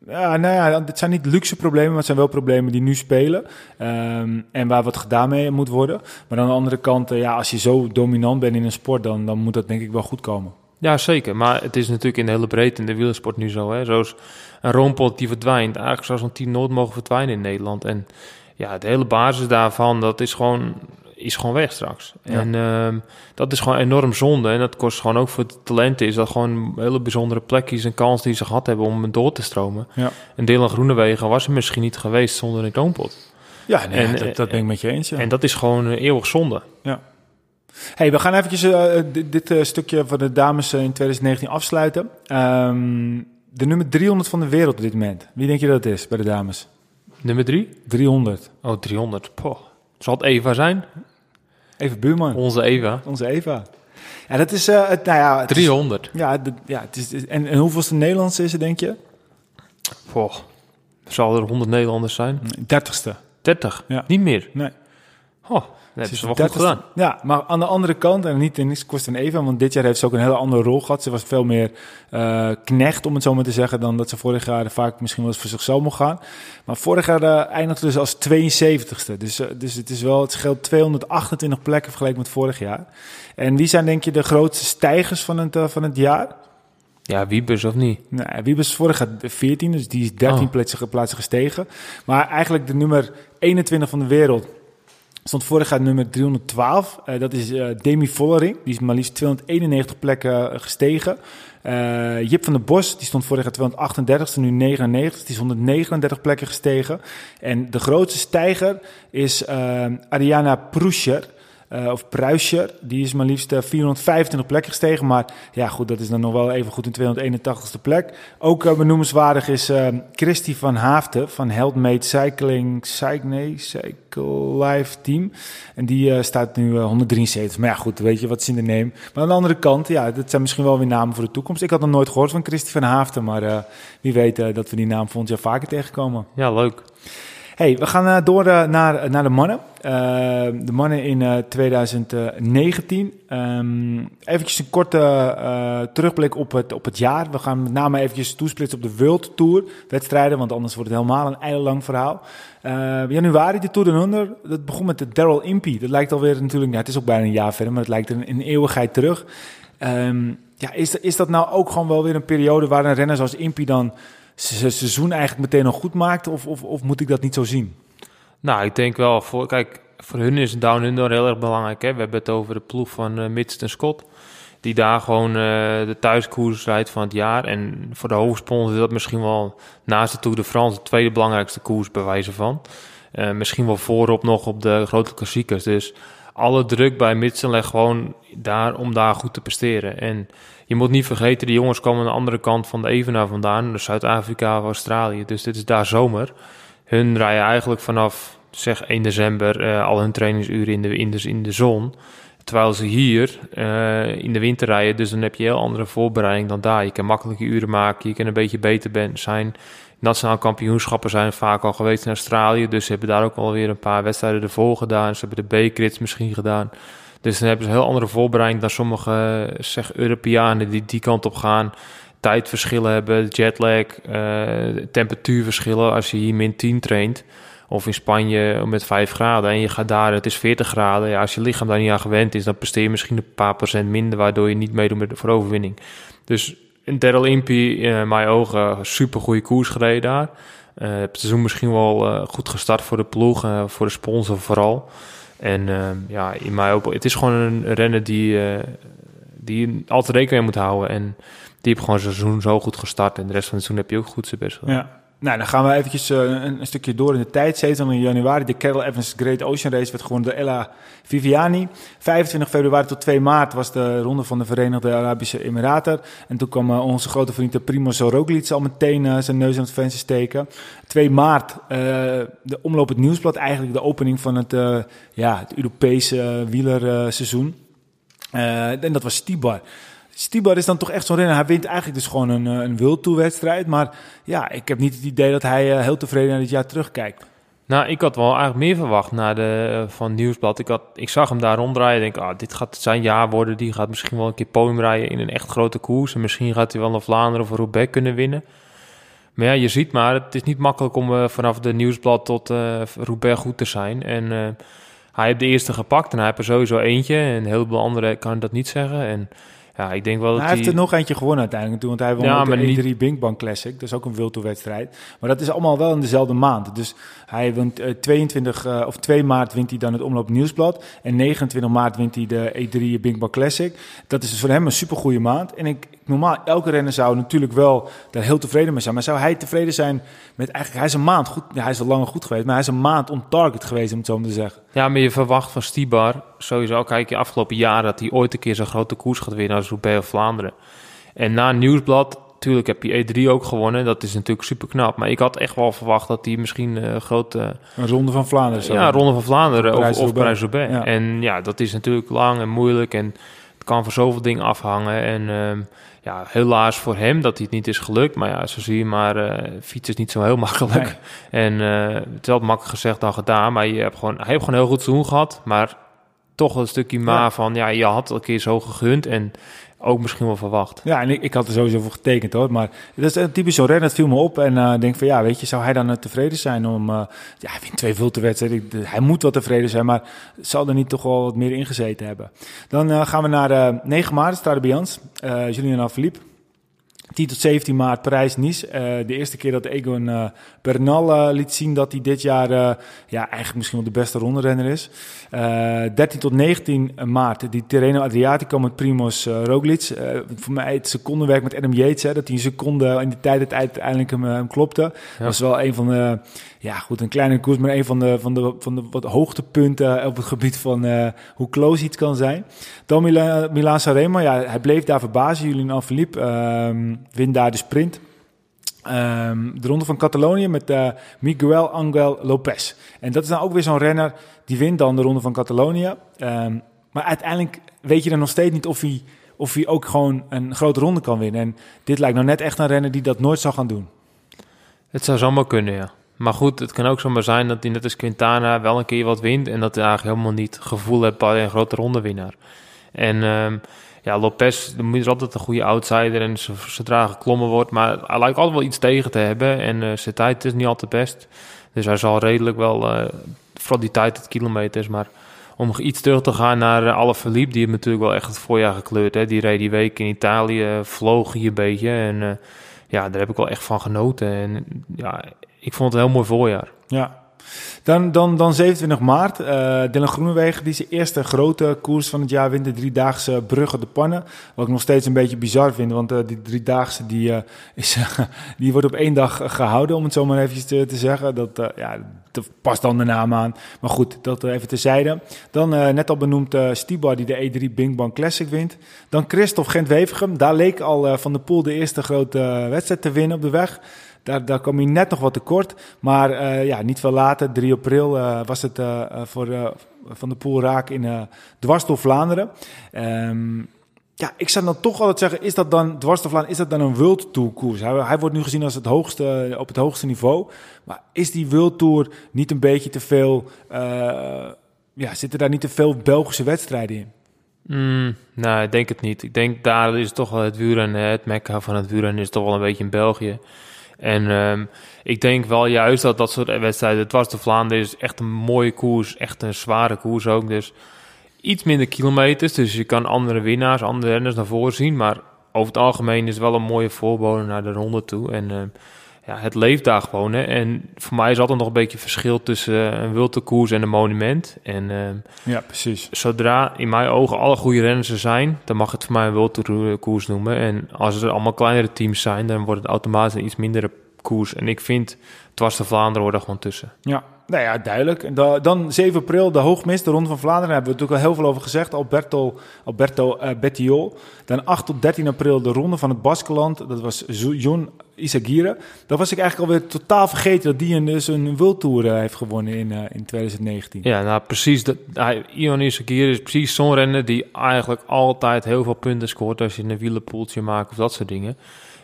ja, nou ja, het zijn niet luxe problemen, maar het zijn wel problemen die nu spelen. Ehm, en waar wat gedaan mee moet worden. Maar aan de andere kant, eh, ja, als je zo dominant bent in een sport, dan, dan moet dat denk ik wel goed komen. Ja, zeker. Maar het is natuurlijk in de hele breedte in de wielersport nu zo. Hè? Zoals een roompot die verdwijnt. Eigenlijk zou zo'n team nooit mogen verdwijnen in Nederland. En ja, de hele basis daarvan, dat is gewoon, is gewoon weg straks. Ja. En ehm, dat is gewoon enorm zonde. En dat kost gewoon ook voor de talenten. Is dat gewoon hele bijzondere plekjes en kans die ze gehad hebben om door te stromen. Ja. Een deel aan Groenewegen was er misschien niet geweest zonder een roompot. Ja, nee, En, dat, dat ben ik met je eens. Ja. En dat is gewoon eh, eeuwig zonde. Hey, we gaan eventjes eh, dit, dit eh, stukje van de dames eh, in 2019 afsluiten. Ehm, de nummer 300 van de wereld op dit moment. Wie denk je dat het is bij de dames? Nummer drie? 300. Oh, 300. Poh. Zal het Eva zijn? Even buurman. Onze Eva. Onze Eva. Ja, dat is, eh, het, nou ja... Het is- 300. ja, de- ja het is, en, en hoeveelste Nederlandse is het, denk je? Poh. Zal er 100 Nederlanders zijn? Dertigste. 30? Ja. Niet meer? Nee. Oh, dat is wel goed gedaan. 30ste. Ja, maar aan de andere kant, en niet in niks kost een Eva, want dit jaar heeft ze ook een hele andere rol gehad. Ze was veel meer eh, knecht, om het zo maar te zeggen, dan dat ze vorig jaar vaak misschien wel eens voor zichzelf mocht gaan. Maar vorig jaar eh, eindigde dus als 72ste. Dus, dus het is wel, het scheelt 228 plekken vergeleken met vorig jaar. En wie zijn denk je de grootste stijgers van het, eh, van het jaar? Ja, Wiebes of niet? Nou, Wiebes was vorig jaar 14, dus die is 13 Oh. plaatsen gestegen. Maar eigenlijk de nummer 21 van de wereld stond vorig jaar nummer 312. Eh, dat is eh, Demi Vollering, die is maar liefst 291 plekken eh, gestegen. Jip van der Bos, die stond vorig jaar 238, nu 99, die is 139 plekken gestegen. En de grootste stijger is Ariana Pruscher. Eh, of Pruischer, die is maar liefst eh, 425 plekken gestegen. Maar ja, goed, dat is dan nog wel even goed in 281ste plek. Ook eh, benoemenswaardig is eh Christy van Haafden van Heldmate Cycling Cycle Life Team. En die eh, staat nu eh, 173. Maar ja, goed, weet je wat ze in de neem. Maar aan de andere kant, ja, dat zijn misschien wel weer namen voor de toekomst. Ik had nog nooit gehoord van Christy van Haafden, maar eh, wie weet eh, dat we die naam volgend jaar vaker tegenkomen. Ja, leuk. Hey, we gaan eh, door eh, naar, naar de mannen. Eh, de mannen in eh, 2019. Ehm eventjes een korte terugblik op het, op het jaar. We gaan met name eventjes toesplitsen op de World Tour wedstrijden, want anders wordt het helemaal een eilenlang verhaal. Januari, de Tour de Under, dat begon met de Daryl Impey. Dat lijkt alweer natuurlijk, ja, het is ook bijna een jaar verder, maar het lijkt een, een eeuwigheid terug. Ehm, ja, is, is dat nou ook gewoon wel weer een periode waar een renner zoals Impey dan seizoen eigenlijk meteen nog goed maakt? Of, of, of moet ik dat niet zo zien? Nou, ik denk wel, voor, kijk, voor hun is Down Under heel erg belangrijk. Hè? We hebben het over de ploeg van uh, en Scott. Die daar gewoon uh, de thuiskoers rijdt van het jaar. En voor de hoofdsponsor is dat misschien wel naast de Tour de France de tweede belangrijkste koers bij wijze van. Uh, misschien wel voorop nog op de grote klassiekers. Dus alle druk bij Mitsen legt gewoon daar om daar goed te presteren. En je moet niet vergeten, die jongens komen aan de andere kant van de Evenaar vandaan. Dus Zuid-Afrika of Australië. Dus dit is daar zomer. Hun rijden eigenlijk vanaf zeg 1 december uh, al hun trainingsuren in de, in, de, in de zon. Terwijl ze hier uh, in de winter rijden. Dus dan heb je heel andere voorbereiding dan daar. Je kan makkelijke uren maken. Je kan een beetje beter zijn. Nationaal kampioenschappen zijn vaak al geweest in Australië. Dus ze hebben daar ook alweer een paar wedstrijden ervoor gedaan. Ze hebben de B-crits misschien gedaan. Dus dan hebben ze een heel andere voorbereiding dan sommige zeg, Europeanen die die kant op gaan. Tijdverschillen hebben, jetlag, uh, temperatuurverschillen. Als je hier min 10 traint, of in Spanje met 5 graden en je gaat daar, het is 40 graden. Ja, als je lichaam daar niet aan gewend is, dan presteer je misschien een paar procent minder, waardoor je niet meedoet met voor overwinning. Dus Daryl Impey, in mijn ogen, super goede koers gereden daar. Uh, het seizoen misschien wel goed gestart voor de ploeg, voor de sponsor vooral. En uh, ja, in mijn ogen, het is gewoon een renner die, uh, die altijd rekening mee moet houden. En die heeft gewoon zijn seizoen zo goed gestart. En de rest van het seizoen heb je ook goed zijn best gedaan. Ja. Nou, dan gaan we eventjes uh, een, stukje door in de tijd. 27 januari, de Carol Evans Great Ocean Race werd gewonnen door Ella Viviani. 25 februari tot 2 maart was de ronde van de Verenigde Arabische Emiraten. En toen kwam uh, onze grote vriend Primoz Roglic al meteen zijn neus aan het venster steken. 2 maart, de omloop het nieuwsblad, eigenlijk de opening van het, ja, het Europese wielerseizoen. En dat was Stibar. Stibar is dan toch echt zo'n renner. Hij wint eigenlijk dus gewoon een, World Tour wedstrijd. Maar ja, ik heb niet het idee dat hij uh, heel tevreden naar dit jaar terugkijkt. Nou, ik had wel eigenlijk meer verwacht na de, uh, van Nieuwsblad. Ik, had, ik zag hem daar ronddraaien. Ik denk, ah, dit gaat zijn jaar worden. Die gaat misschien wel een keer podium rijden in een echt grote koers. En misschien gaat hij wel een Vlaanderen of een Roubaix kunnen winnen. Maar ja, je ziet maar, het is niet makkelijk om vanaf de Nieuwsblad tot uh, Roubaix goed te zijn. En hij heeft de eerste gepakt en hij heeft er sowieso eentje. En een heleboel anderen kan dat niet zeggen. En ja, ik denk wel dat hij heeft er nog eentje gewonnen uiteindelijk. Toen, want hij won Ja, maar de niet- E3 Binkbank Classic. Dat is ook een wildtoerwedstrijd. Maar dat is allemaal wel in dezelfde maand. Dus hij wint eh, 22 eh, of 2 maart wint hij dan het Omloop Nieuwsblad. En 29 maart wint hij de E3 Binkbank Classic. Dat is dus voor hem een supergoeie maand. En ik, normaal, elke renner zou natuurlijk wel daar heel tevreden mee zijn. Maar zou hij tevreden zijn met eigenlijk... Hij is een maand goed... Hij is al langer goed geweest. Maar hij is een maand on target geweest, om het zo maar te zeggen. Ja, maar je verwacht van Stibar sowieso, kijk je afgelopen jaren, dat hij ooit een keer zo'n grote koers gaat winnen als Roubaix of Vlaanderen. En na Nieuwsblad Tuurlijk heb je E3 ook gewonnen. Dat is natuurlijk super knap. Maar ik had echt wel verwacht dat hij misschien uh, grote... Een ronde van Vlaanderen zou Ja, ronde van Vlaanderen of, of Parijs-Roubaix. Ja. En ja, dat is natuurlijk lang en moeilijk. En kan van zoveel dingen afhangen. En ehm, ja, helaas voor hem dat hij het niet is gelukt. Maar ja, zo zie je maar, eh fietsen is niet zo heel (laughs) makkelijk. En eh, het is wel makkelijk gezegd dan gedaan. Maar je hebt gewoon, hij heeft gewoon heel goed seizoen gehad. Maar toch een stukje maar Ja. van, ja, je had het een keer zo gegund. En ook misschien wel verwacht. Ja, en ik, ik had er sowieso voor getekend hoor. Maar dat is een typisch zo rennen, dat viel me op. En eh denk van ja, weet je, zou hij dan eh, tevreden zijn om... eh, ja, hij wint twee Vultenwedstrijden. Hij moet wel tevreden zijn, maar zal er niet toch wel wat meer ingezeten hebben. Dan eh, gaan we naar eh 9 maart, Stade Bians. Uh, Julian Alaphilippe. 10 tot 17 maart Parijs-Nice. Eh, de eerste keer dat Egon eh, Bernal eh, liet zien dat hij dit jaar ja, eigenlijk misschien wel de beste ronderenner is. Eh 13 tot 19 maart die Tirreno Adriatico met Primoz Roglic. Voor mij het secondenwerk met Adam Yates. Hè, dat hij een seconde in die tijd het uiteindelijk hem, hem klopte. Dat was wel een van de... Ja, goed, een kleine koers, maar een van de, van de, van de wat hoogtepunten op het gebied van hoe close iets kan zijn. Dan Mila, Milan Sanremo, ja, hij bleef daar verbazen. Julian Alaphilippe ehm wint daar de sprint. Ehm, de ronde van Catalonië met eh, Miguel Angel Lopez. En dat is dan ook weer zo'n renner die wint dan de ronde van Catalonië. Ehm, maar uiteindelijk weet je dan nog steeds niet of hij, of hij ook gewoon een grote ronde kan winnen. En dit lijkt nou net echt een renner die dat nooit zou gaan doen. Het zou zomaar kunnen, ja. Maar goed, het kan ook zomaar zijn dat hij net als Quintana wel een keer wat wint... en dat hij eigenlijk helemaal niet gevoel heeft bij een grote rondewinnaar. En ehm, ja, Lopez is altijd een goede outsider en zodra geklommen wordt... maar hij lijkt altijd wel iets tegen te hebben en eh, zijn tijd is niet altijd best. Dus hij zal redelijk wel, eh vooral die tijd, het kilometers... maar om iets terug te gaan naar uh, Alaphilippe... die heeft natuurlijk wel echt het voorjaar gekleurd. Hè? Die reed die week in Italië, eh, vloog hier een beetje en... eh, ja, daar heb ik wel echt van genoten. En ja, ik vond het een heel mooi voorjaar. Ja. Dan, dan, dan 27 maart. eh Dylan Groenewegen, die zijn eerste grote koers van het jaar wint. De driedaagse Brugge de Pannen. Wat ik nog steeds een beetje bizar vind. Want eh, die driedaagse die, eh, is, (laughs) die wordt op één dag eh, gehouden, om het zo maar eventjes te, te zeggen. Dat, ja, dat past dan de naam aan. Maar goed, dat even terzijde. Dan net al benoemd Stibar die de E3 Bing Bang Classic wint. Dan Christophe Gent-Wevergem. Daar leek al Van de Poel de eerste grote wedstrijd te winnen op de weg. Daar, daar kwam hij net nog wat tekort. Maar eh, ja, niet veel later, 3 april, eh, was het eh, voor Van de Poel raak in eh dwars Vlaanderen. Ehm, ja, ik zou dan toch altijd zeggen, is dat dan dwars Vlaanderen, is dat dan een World Tour koers? Hij, wordt nu gezien als het hoogste, op het hoogste niveau. Maar is die World Tour niet een beetje te veel, ja, zitten daar niet te veel Belgische wedstrijden in? Mm, nou, ik denk het niet. Ik denk daar is toch wel het wielrennen, het mekka van het wielrennen is toch wel een beetje in België. En ehm, ik denk wel juist dat dat soort wedstrijden, het was de Vlaanderen, is echt een mooie koers, echt een zware koers ook. Dus iets minder kilometers, dus je kan andere winnaars, andere renners naar voren zien. Maar over het algemeen is het wel een mooie voorbode naar de ronde toe. En ehm, ja, het leeft daar gewoon. Hè. En voor mij is altijd nog een beetje verschil tussen eh, een wilde en een monument. En ehm, Ja, precies. zodra in mijn ogen alle goede renners er zijn, dan mag het voor mij een World koers noemen. En als er allemaal kleinere teams zijn, dan wordt het automatisch een iets mindere koers. En ik vind dwars de Vlaanderen hoort er gewoon tussen. Ja, nou ja, duidelijk. En da- dan 7 april, de hoogmis, de Ronde van Vlaanderen. Daar hebben we natuurlijk al heel veel over gezegd. Alberto, Alberto eh, Bettiol. Dan 8 tot 13 april de Ronde van het Baskeland. Dat was John Isagire. Dat was ik eigenlijk alweer totaal vergeten dat die een, dus een World Tour eh, heeft gewonnen in, eh, in 2019. Ja, nou precies. Dat, Ion Isagir is precies zo'n renner die eigenlijk altijd heel veel punten scoort als je een wielenpoeltje maakt of dat soort dingen.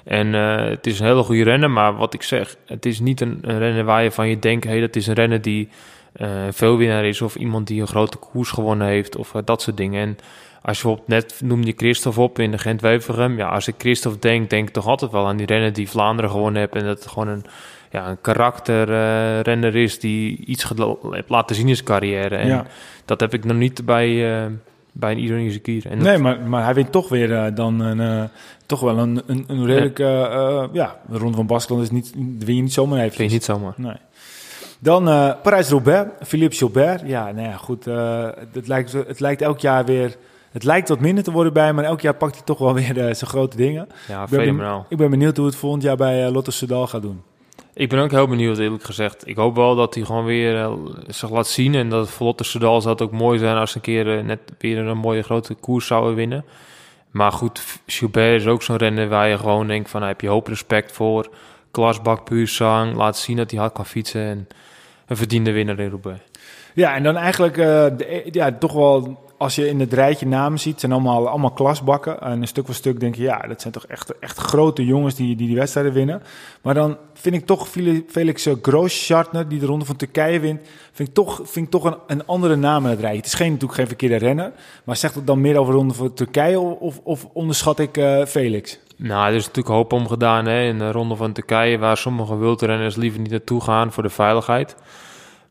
En eh, het is een hele goede renner, maar wat ik zeg, het is niet een, een renner waar je van je denkt, hey, dat is een renner die eh veel winnaar is of iemand die een grote koers gewonnen heeft of eh, dat soort dingen. En als je bijvoorbeeld net noemde je Christophe op in de Gent-Wevelgem. Ja, als ik Christophe denk, denk ik toch altijd wel aan die renner die Vlaanderen gewonnen heeft. En dat het gewoon een, ja, een karakterrenner is die iets heeft laten zien in zijn carrière. En Ja. dat heb ik nog niet bij, bij een ironische kier. En Nee, maar, maar hij wint toch weer eh, dan een, eh, toch wel een, een, een redelijk... eh, ja, de Ronde van Baskeland is niet, win je niet zomaar even. vind je niet zomaar. Nee. Dan eh Parijs-Roubaix, Philippe Gilbert. Ja, nou ja, goed. het, lijkt, het lijkt elk jaar weer... Het lijkt wat minder te worden bij maar elk jaar pakt hij toch wel (laughs) weer eh, zijn grote dingen. Ja, Ik ben, ik ben benieuwd hoe het volgend jaar bij Lotto Soudal gaat doen. Ik ben ook heel benieuwd, eerlijk gezegd. Ik hoop wel dat hij gewoon weer eh, zich laat zien. En dat voor Lotte Soudal zou het ook mooi zijn als een keer eh, net weer een mooie grote koers zouden winnen. Maar goed, Gilbert is ook zo'n renner waar je gewoon denkt van... Heb je hoop respect voor. Klasbak, puur zang. Laat zien dat hij hard kan fietsen. En een verdiende winnaar in Roubaix. Ja, en dan eigenlijk uh, de, ja, toch wel als je in het rijtje namen ziet, zijn allemaal, allemaal klasbakken. En een stuk voor stuk denk je, ja, dat zijn toch echt, echt grote jongens die, die die wedstrijden winnen. Maar dan vind ik toch Felix Grooschartner, die de Ronde van Turkije wint, vind ik toch, vind ik toch een, een andere naam in het rijtje. Het is geen, natuurlijk geen verkeerde renner, maar zegt het dan meer over de Ronde van Turkije of, of onderschat ik uh, Felix? Nou, er is natuurlijk hoop om gedaan hè, in de Ronde van Turkije, waar sommige wildrenners liever niet naartoe gaan voor de veiligheid.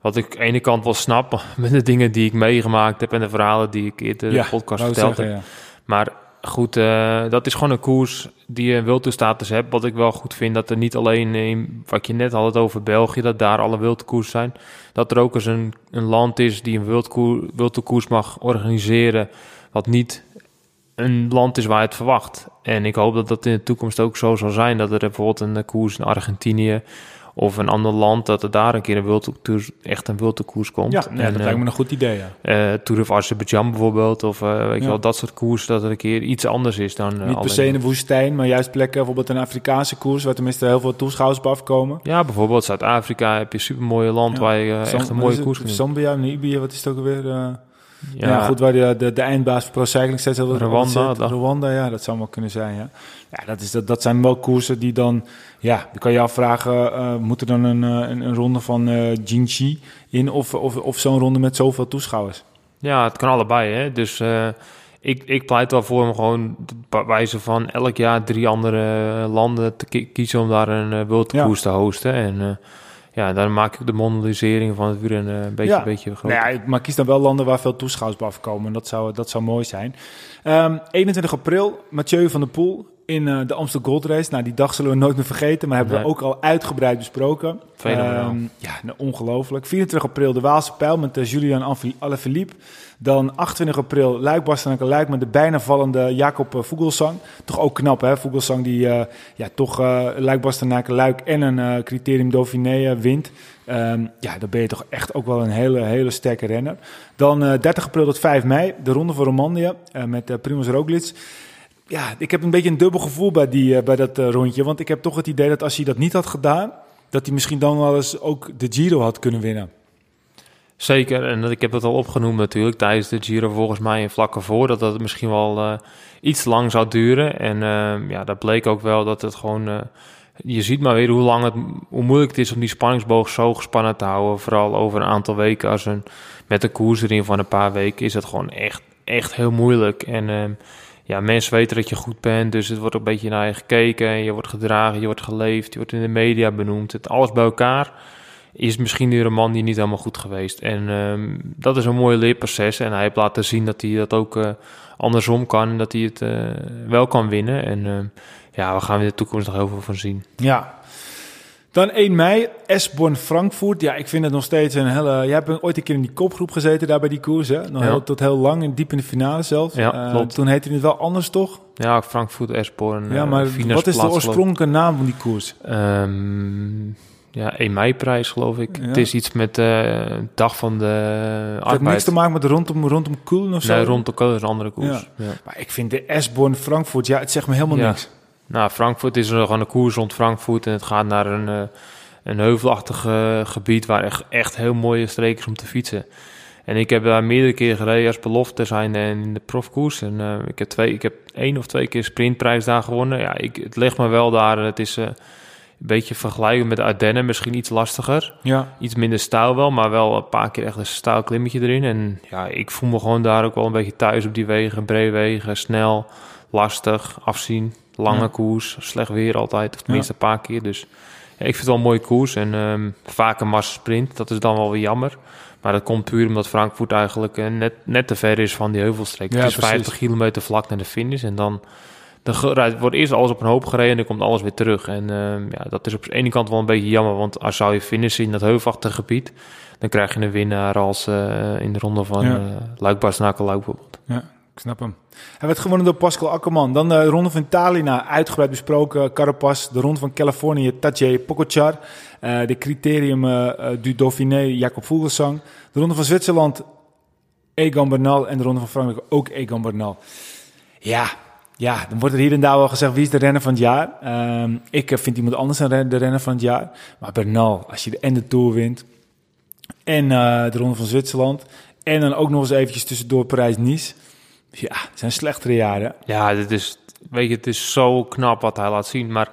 Wat ik aan de ene kant wel snap met de dingen die ik meegemaakt heb en de verhalen die ik in de podcast verteld heb. Maar goed, uh, dat is gewoon een koers die een wildtoestatus hebt. Wat ik wel goed vind, dat er niet alleen in, wat je net had het over België, dat daar alle wildkoers zijn. Dat er ook eens een, een land is die een wildkoers mag organiseren, wat niet een land is waar je het verwacht. En ik hoop dat dat in de toekomst ook zo zal zijn. Dat er bijvoorbeeld een koers in Argentinië of een ander land, dat er daar een keer een wildtoer, echt een wildkoers komt. Ja, en, dat lijkt me een goed idee, ja. Uh, Tour of Azerbaijan bijvoorbeeld, of uh, weet je wel, dat soort koers, dat er een keer iets anders is dan... Uh, Niet per se in de woestijn, maar juist plekken, bijvoorbeeld een Afrikaanse koers, waar tenminste heel veel toeschouwers op afkomen. Ja, bijvoorbeeld Zuid-Afrika heb je een supermooie land waar je echt een mooie koers kunt Zambia, Namibië, wat is het ook alweer... Ja. ja, goed, waar de, de, de eindbaas Pro Cycling steeds heel Rwanda, Rwanda, ja, dat zou wel kunnen zijn, ja. Ja, dat, is, dat, dat zijn wel koersen die dan, ja, dan kan je afvragen, uh, moet er dan een, een, een ronde van uh, Jinchi in of, of, of zo'n ronde met zoveel toeschouwers? Ja, het kan allebei, hè. Dus uh, ik, ik pleit wel voor om gewoon wijze van elk jaar drie andere landen te kiezen om daar een ja. te hosten. En ja, dan maak ik de mondialisering van het wielrennen een beetje, een beetje groter. Nou ja, maar kies dan wel landen waar veel toeschouwers bij afkomen. Dat zou, dat zou mooi zijn. Um, ehm, 21 april, Mathieu van der Poel in uh, de Amsterdam Gold Race. Nou, die dag zullen we nooit meer vergeten, maar hebben we ook al uitgebreid besproken. Um, ja, nou, ongelooflijk. 24 april de Waalse Pijl met uh, Julian Alaphilippe. Dan 28 april Luik Bastenaken Luik met de bijna vallende Jacob uh, Vogelsang. Toch ook knap, hè? Vogelsang die uh, ja, toch Luik Bastenaken Luik en een criterium Dauphiné wint. Um, ja, dan ben je toch echt ook wel een hele, hele sterke renner. Dan 30 april tot 5 mei de Ronde van Romandie met Primoz Roglic ja, ik heb een beetje een dubbel gevoel bij, die, bij dat rondje. Want ik heb toch het idee dat als hij dat niet had gedaan, dat hij misschien dan wel eens ook de Giro had kunnen winnen. Zeker, en ik heb het al opgenoemd natuurlijk tijdens de Giro volgens mij in vlakken voor dat dat misschien wel uh, iets lang zou duren. En ja, dat bleek ook wel dat het gewoon. Je ziet maar weer hoe lang het, hoe moeilijk het is om die spanningsboog zo gespannen te houden. Vooral over een aantal weken. Als een, met een koers erin van een paar weken is het gewoon echt, echt heel moeilijk. En ja, mensen weten dat je goed bent, dus het wordt een beetje naar je gekeken. Je wordt gedragen, je wordt geleefd, je wordt in de media benoemd. Het alles bij elkaar is misschien weer een man die niet helemaal goed geweest. En um, dat is een mooi leerproces. En hij heeft laten zien dat hij dat ook uh, andersom kan. En dat hij het uh, wel kan winnen. En uh, ja, we gaan in de toekomst nog heel veel van zien. Ja. Dan 1 mei, Esborn Frankfurt. Ja, ik vind het nog steeds een hele... Jij hebt ooit een keer in die kopgroep gezeten daar bij die koers, hè? Nog ja. heel, tot heel lang, en diep in de finale zelfs. Ja, klopt. Toen heette het wel anders, toch? Ja, Frankfurt, Esborn. Ja, maar wat is de oorspronkelijke naam van die koers? Um, ja, 1 mei-prijs, geloof ik. Het is iets met de uh, dag van de. Het heeft niks te maken met rondom, rondom Koelen of zo? Nee, rondom is een andere koers. Ja. Maar ik vind de Esborn Frankfurt, ja, het zegt me helemaal niks. Nou, Frankfurt is gewoon een koers rond Frankfurt en het gaat naar een, uh, een heuvelachtig uh, gebied waar echt, echt heel mooie streken is om te fietsen. En ik heb daar meerdere keren gereden als belofte zijn en in de profkoers. En uh, ik heb twee, ik heb één of twee keer sprintprijs daar gewonnen. Ja, ik, het ligt me wel daar. Het is een beetje vergelijken met de Ardennen, misschien iets lastiger. Ja. Iets minder stijl wel, maar wel een paar keer echt een stijl klimmetje erin. En ja, ik voel me gewoon daar ook wel een beetje thuis op die wegen. Brede wegen, snel, lastig, afzien, lange ja. koers, slecht weer altijd. Of tenminste ja. een paar keer. Dus ja, ik vind het wel een mooie koers. En um, vaak een sprint, dat is dan wel weer jammer. Maar dat komt puur omdat Frankfurt eigenlijk uh, net, net te ver is van die heuvelstreek. Ja, het is precies. 50 kilometer vlak naar de finish en dan er wordt eerst alles op een hoop gereden en dan komt alles weer terug. En uh, ja, dat is op de ene kant wel een beetje jammer, want als zou je finishen in dat heuvelachtige gebied, dan krijg je een winnaar als uh, in de ronde van ja. uh, luik bastenaken bijvoorbeeld. Ja, ik snap hem. Hij werd gewonnen door Pascal Akkerman. Dan de ronde van Italië, nou, uitgebreid besproken. Carapaz, de ronde van Californië, Tadej Pogacar. de criterium du Dauphiné, Jacob Vogelsang. De ronde van Zwitserland, Egan Bernal. En de ronde van Frankrijk ook Egan Bernal. Ja, ja, dan wordt er hier en daar wel gezegd wie is de renner van het jaar. Ehm, ik eh, vind iemand anders een de renner van het jaar. Maar Bernal, als je de, en de Tour wint en eh, de Ronde van Zwitserland en dan ook nog eens eventjes tussendoor Parijs-Nice. Ja, het zijn slechtere jaren. Ja, dit is, weet je, het is zo knap wat hij laat zien. Maar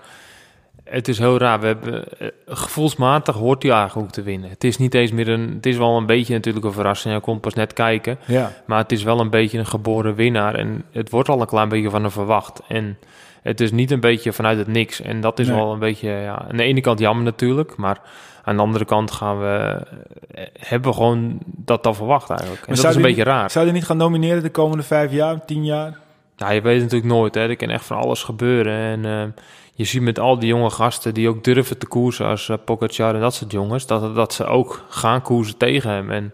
het is heel raar. We hebben, eh, gevoelsmatig hoort hij eigenlijk ook te winnen. Het is niet eens meer een... Het is wel een beetje natuurlijk een verrassing. Hij komt pas net kijken. Ja, Maar het is wel een beetje een geboren winnaar. En het wordt al een klein beetje van hem verwacht. En het is niet een beetje vanuit het niks. En dat is Nee. wel een beetje... Ja, aan de ene kant jammer natuurlijk. Maar aan de andere kant gaan we... eh, Hebben we gewoon dat al verwacht eigenlijk. En dat is een beetje raar. zou je niet gaan nomineren de komende vijf jaar, tien jaar? Ja, je weet natuurlijk nooit. Hè. Er kan echt van alles gebeuren. En eh, je ziet met al die jonge gasten die ook durven te koersen als uh, Pogacar en dat soort jongens, dat, dat ze ook gaan koersen tegen hem. En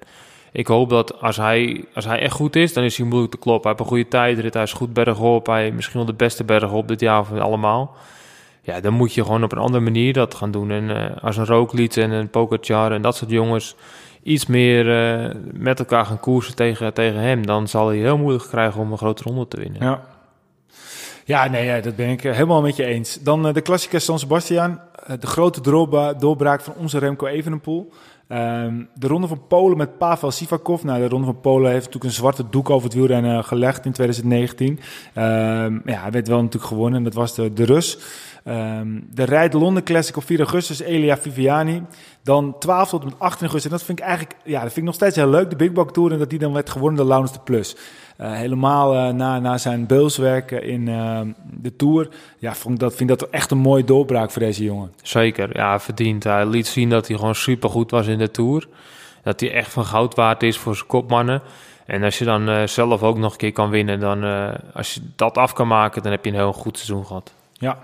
ik hoop dat als hij, als hij echt goed is, dan is hij moeilijk te kloppen. Hij heeft een goede tijdrit, hij is goed bergop, hij misschien wel de beste bergop dit jaar van allemaal. Ja, dan moet je gewoon op een andere manier dat gaan doen. En eh, als een Roglic en een Pogacar en dat soort jongens iets meer eh, met elkaar gaan koersen tegen, tegen hem, dan zal hij heel moeilijk krijgen om een grote ronde te winnen. Ja. Ja, nee, ja, dat ben ik eh, helemaal met je eens. Dan de klassieker San Sebastian. De grote doorbraak van onze Remco Evenepoel. Ehm, de Ronde van Polen met Pavel Sivakov. Nou, de Ronde van Polen heeft natuurlijk een zwarte doek over het wielrennen gelegd in 2019. Ehm, ja, hij werd wel natuurlijk gewonnen en dat was de, de Rus. Ehm, de Rijd Londen Classic op 4 augustus, Elia Viviani. Dan 12 tot en met 18 augustus. En dat vind ik eigenlijk, ja, dat vind ik nog steeds heel leuk. De Big Bok Tour en dat die dan werd gewonnen door Laurens de Plus. Eh, helemaal eh, na, na zijn beulswerk in eh, de Tour. Ja, vond dat, vind dat echt een mooie doorbraak voor deze jongen. Zeker, ja, verdient. Hij liet zien dat hij gewoon super goed was in de Tour. Dat hij echt van goud waard is voor zijn kopmannen. En als je dan zelf ook nog een keer kan winnen, dan als je dat af kan maken, dan heb je een heel goed seizoen gehad. Ja,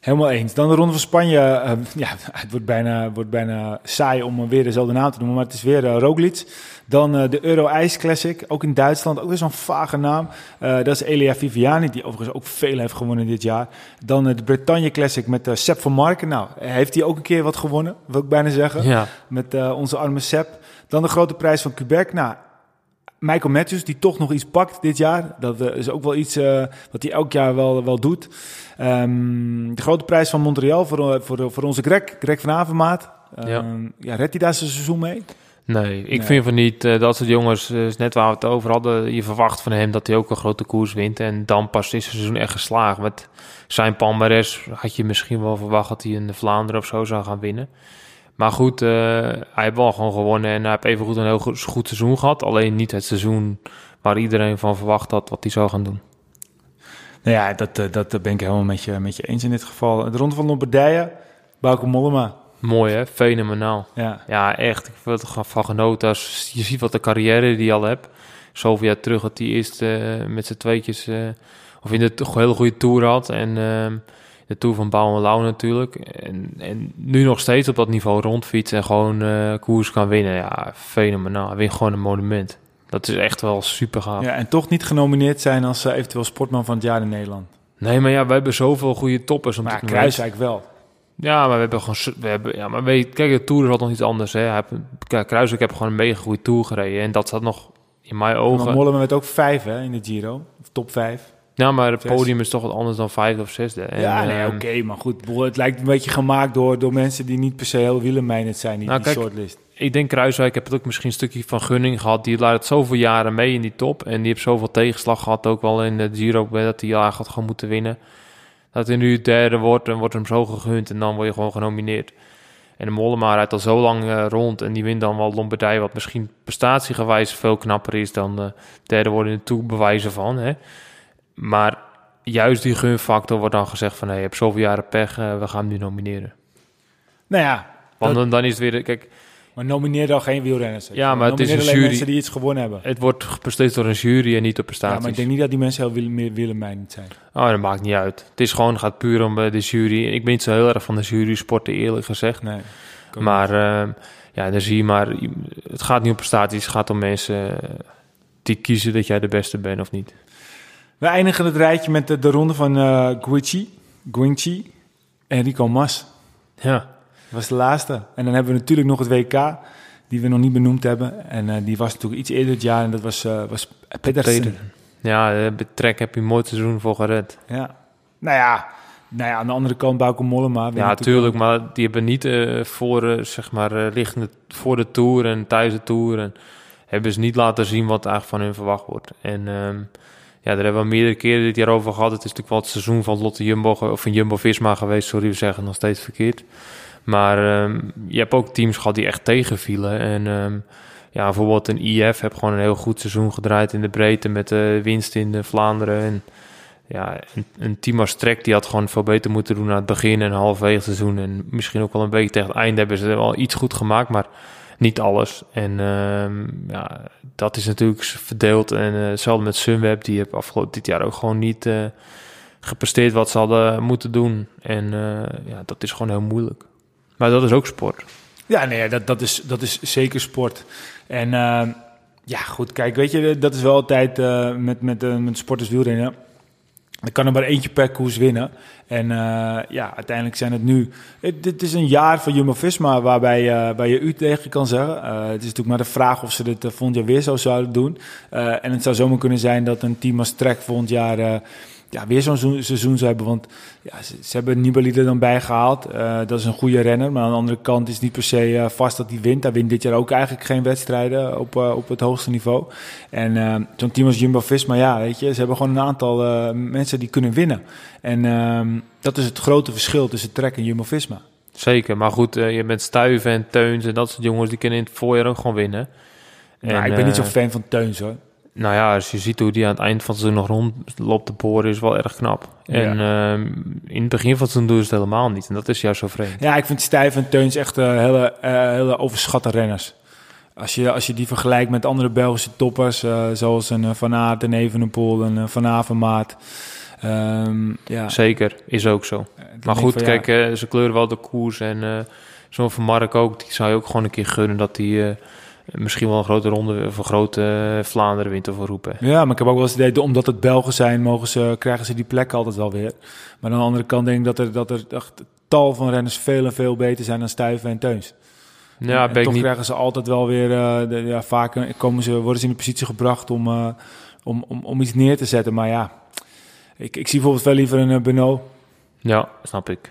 helemaal eens. Dan de Ronde van Spanje. eh, ja, het wordt bijna, wordt bijna saai om weer dezelfde naam te noemen, maar het is weer eh, Roglic. Dan eh, de Euro Ice Classic, ook in Duitsland, ook weer zo'n vage naam. Eh, dat is Elia Viviani, die overigens ook veel heeft gewonnen dit jaar. Dan de Bretagne Classic met Sepp van Marken. Nou, heeft hij ook een keer wat gewonnen, wil ik bijna zeggen. Ja, Met onze arme Sepp. Dan de grote prijs van Quebec. Nou, Michael Matthews, die toch nog iets pakt dit jaar. Dat eh, is ook wel iets eh, wat hij elk jaar wel, wel doet. Ehm, de grote prijs van Montreal voor, eh, voor, voor onze Greg, Greg van Avermaat. Ja. Ehm, ja, redt hij daar zijn seizoen mee? nee, ik Nee. vind van niet eh, dat soort jongens, net waar we het over hadden, je verwacht van hem dat hij ook een grote koers wint. En dan pas is het seizoen echt geslaagd. Met zijn palmares had je misschien wel verwacht dat hij in de Vlaanderen of zo zou gaan winnen. Maar goed, eh, hij heeft wel gewoon gewonnen en hij heeft even goed een heel goed, goed seizoen gehad. Alleen niet het seizoen waar iedereen van verwacht had wat hij zou gaan doen. Nou ja, dat, eh, dat ben ik helemaal met je, met je eens in dit geval. De Ronde van Lombardije, Bauke Mollema. Mooi hè, fenomenaal. Ja, Ja, echt. Ik heb er van genoten. Als je ziet wat de carrière die hij al hebt. Zoveel jaar terug dat hij eerst eh, met z'n tweetjes... eh, of in de hele goede tour had. En ehm, de tour van Bouw en Lau natuurlijk. En, en nu nog steeds op dat niveau rondfietsen en gewoon eh, koers kan winnen. Ja, fenomenaal. Hij wint gewoon een monument. Dat is echt wel super gaaf. ja, en toch niet genomineerd zijn als eh, eventueel sportman van het jaar in Nederland. Nee, maar ja, we hebben zoveel goede toppers. Om Maar. Kruiswijk wel. Ja, maar we hebben gewoon... We hebben, ja, maar weet, kijk, de Tour is wat nog iets anders. Hè. Hij heeft- Kijk, Kruiswijk heeft gewoon een mega goede Tour gereden. En dat zat nog in mijn ogen... Mollema werd ook vijf hè, in de Giro. Of top vijf. Ja, maar het podium is toch wat anders dan vijfde of zesde. En, ja, nee, ehm, oké, maar goed. Het lijkt een beetje gemaakt door, door mensen die niet per se heel wielermijnend zijn, die, Nou, die kijk, shortlist. Ik denk Kruiswijk heeft het ook misschien een stukje van gunning gehad. Die laat het zoveel jaren mee in die top. En die heeft zoveel tegenslag gehad, ook wel in de Giro, dat hij jaar had gewoon moeten winnen. Dat hij nu derde wordt en wordt hem zo gegund en dan word je gewoon genomineerd. En de Mollema rijdt al zo lang eh, rond en die wint dan wel Lombardij, wat misschien prestatiegewijs veel knapper is dan de derde worden in de Tour bewijzen van. Hè. Maar juist die gunfactor wordt dan gezegd van, hey, je hebt zoveel jaren pech, eh, we gaan hem nu nomineren. Nou ja, Want dat- dan, is het weer, kijk, maar nomineer dan geen wielrenners. Ja, maar het is een alleen jury. mensen die iets gewonnen hebben. het wordt beslist door een jury en niet op Ja, prestaties. maar ik denk niet dat die mensen heel wiel- meer wielermijnend zijn. Oh, dat maakt niet uit. Het is gewoon, gaat puur om eh, de jury. Ik ben niet zo heel erg van de jury sporten, eerlijk gezegd. Nee. Maar ehm, ja, dan zie je maar, het gaat niet om prestaties, het gaat om mensen eh, die kiezen dat jij de beste bent of niet. We eindigen het rijtje met de, de ronde van eh Guichi, Guinchi en Rico Mas. Ja, Dat was de laatste. En dan hebben we natuurlijk nog het WK, die we nog niet benoemd hebben. En eh, die was natuurlijk iets eerder het jaar en dat was, eh was Pedersen. Peter. Ja, uh, Trek heb je een mooi seizoen voor gered. Ja. Nou ja, nou ja, aan de andere kant Bauke Mollema. Ja, tuurlijk, maar die hebben niet uh, voor, uh, zeg maar, uh, liggende voor de Tour en tijdens de Tour. En hebben ze niet laten zien wat eigenlijk van hun verwacht wordt. En um, ja, daar hebben we meerdere keren dit jaar over gehad. Het is natuurlijk wel het seizoen van Lotte Jumbo, of van Jumbo-Visma geweest. Sorry, we zeggen nog steeds verkeerd. Maar um, je hebt ook teams gehad die echt tegenvielen. En um, ja, bijvoorbeeld een IF heb gewoon een heel goed seizoen gedraaid in de breedte met de winst in de Vlaanderen. En ja, een, een team als Trek die had gewoon veel beter moeten doen aan het begin en halverwege seizoen. En misschien ook wel een beetje tegen het einde hebben ze wel iets goed gemaakt, maar niet alles. En uh, ja, dat is natuurlijk verdeeld. En uh, hetzelfde met Sunweb, die heeft afgelopen dit jaar ook gewoon niet uh, gepresteerd wat ze hadden moeten doen. En uh, ja, dat is gewoon heel moeilijk. Maar dat is ook sport. Ja, nee, dat, dat, is, dat is zeker sport. En ja, goed, kijk, weet je, dat is wel altijd met, met, met sporters wielrennen er kan er maar eentje per koers winnen. En uh, ja, uiteindelijk zijn het nu... Het, is een jaar van Jumbo-Visma waarbij, uh, waar je u tegen kan zeggen. Uh, het is natuurlijk maar de vraag of ze dit volgend jaar weer zo zouden doen. en het zou zomaar kunnen zijn dat een team als Trek volgend jaar ja, weer zo'n seizoen zou hebben. Want ja, ze, ze hebben Nibali er dan bijgehaald. Uh, dat is een goede renner. Maar aan de andere kant is het niet per se uh, vast dat hij wint. Hij wint dit jaar ook eigenlijk geen wedstrijden op, uh, op het hoogste niveau. En zo'n team als Jumbo-Visma, ja, weet je, ze hebben gewoon een aantal mensen die kunnen winnen. En ehm, dat is het grote verschil tussen Trek en Jumbo-Visma. Zeker, maar goed, je bent Stuiven en Teuns en dat soort jongens, die kunnen in het voorjaar ook gewoon winnen. Nou, ik ben niet zo fan van Teuns hoor nou ja, als je ziet hoe die aan het eind van het seizoen nog rondloopt te boren, is wel erg knap. En ja. uh, in het begin van het seizoen doen ze het helemaal niet. En dat is juist zo vreemd. Ja, ik vind Stijf en Teuns echt uh, hele, uh, hele overschatte renners. Als je, als je die vergelijkt met andere Belgische toppers, zoals een Van Aert en Evenepoel en Van Avermaat. Um, ja. Zeker, is ook zo. maar goed, kijk, ja. ze kleuren wel de koers. En zo'n Van Mark ook, die zou je ook gewoon een keer gunnen dat die misschien wel een grote ronde of een grote Vlaanderen winter voor roepen. Ja, maar ik heb ook wel eens het idee, omdat het Belgen zijn, mogen ze, krijgen ze die plek altijd wel weer. Maar aan de andere kant denk ik dat er, dat er echt tal van renners veel en veel beter zijn dan Stuyven en Teuns. Ja, en, en toch niet... krijgen ze altijd wel weer, uh, de, ja, vaak komen ze, worden ze in de positie gebracht om, uh, om, om, om iets neer te zetten. Maar ja, ik, ik zie bijvoorbeeld veel liever een uh, Beno. Ja, snap ik.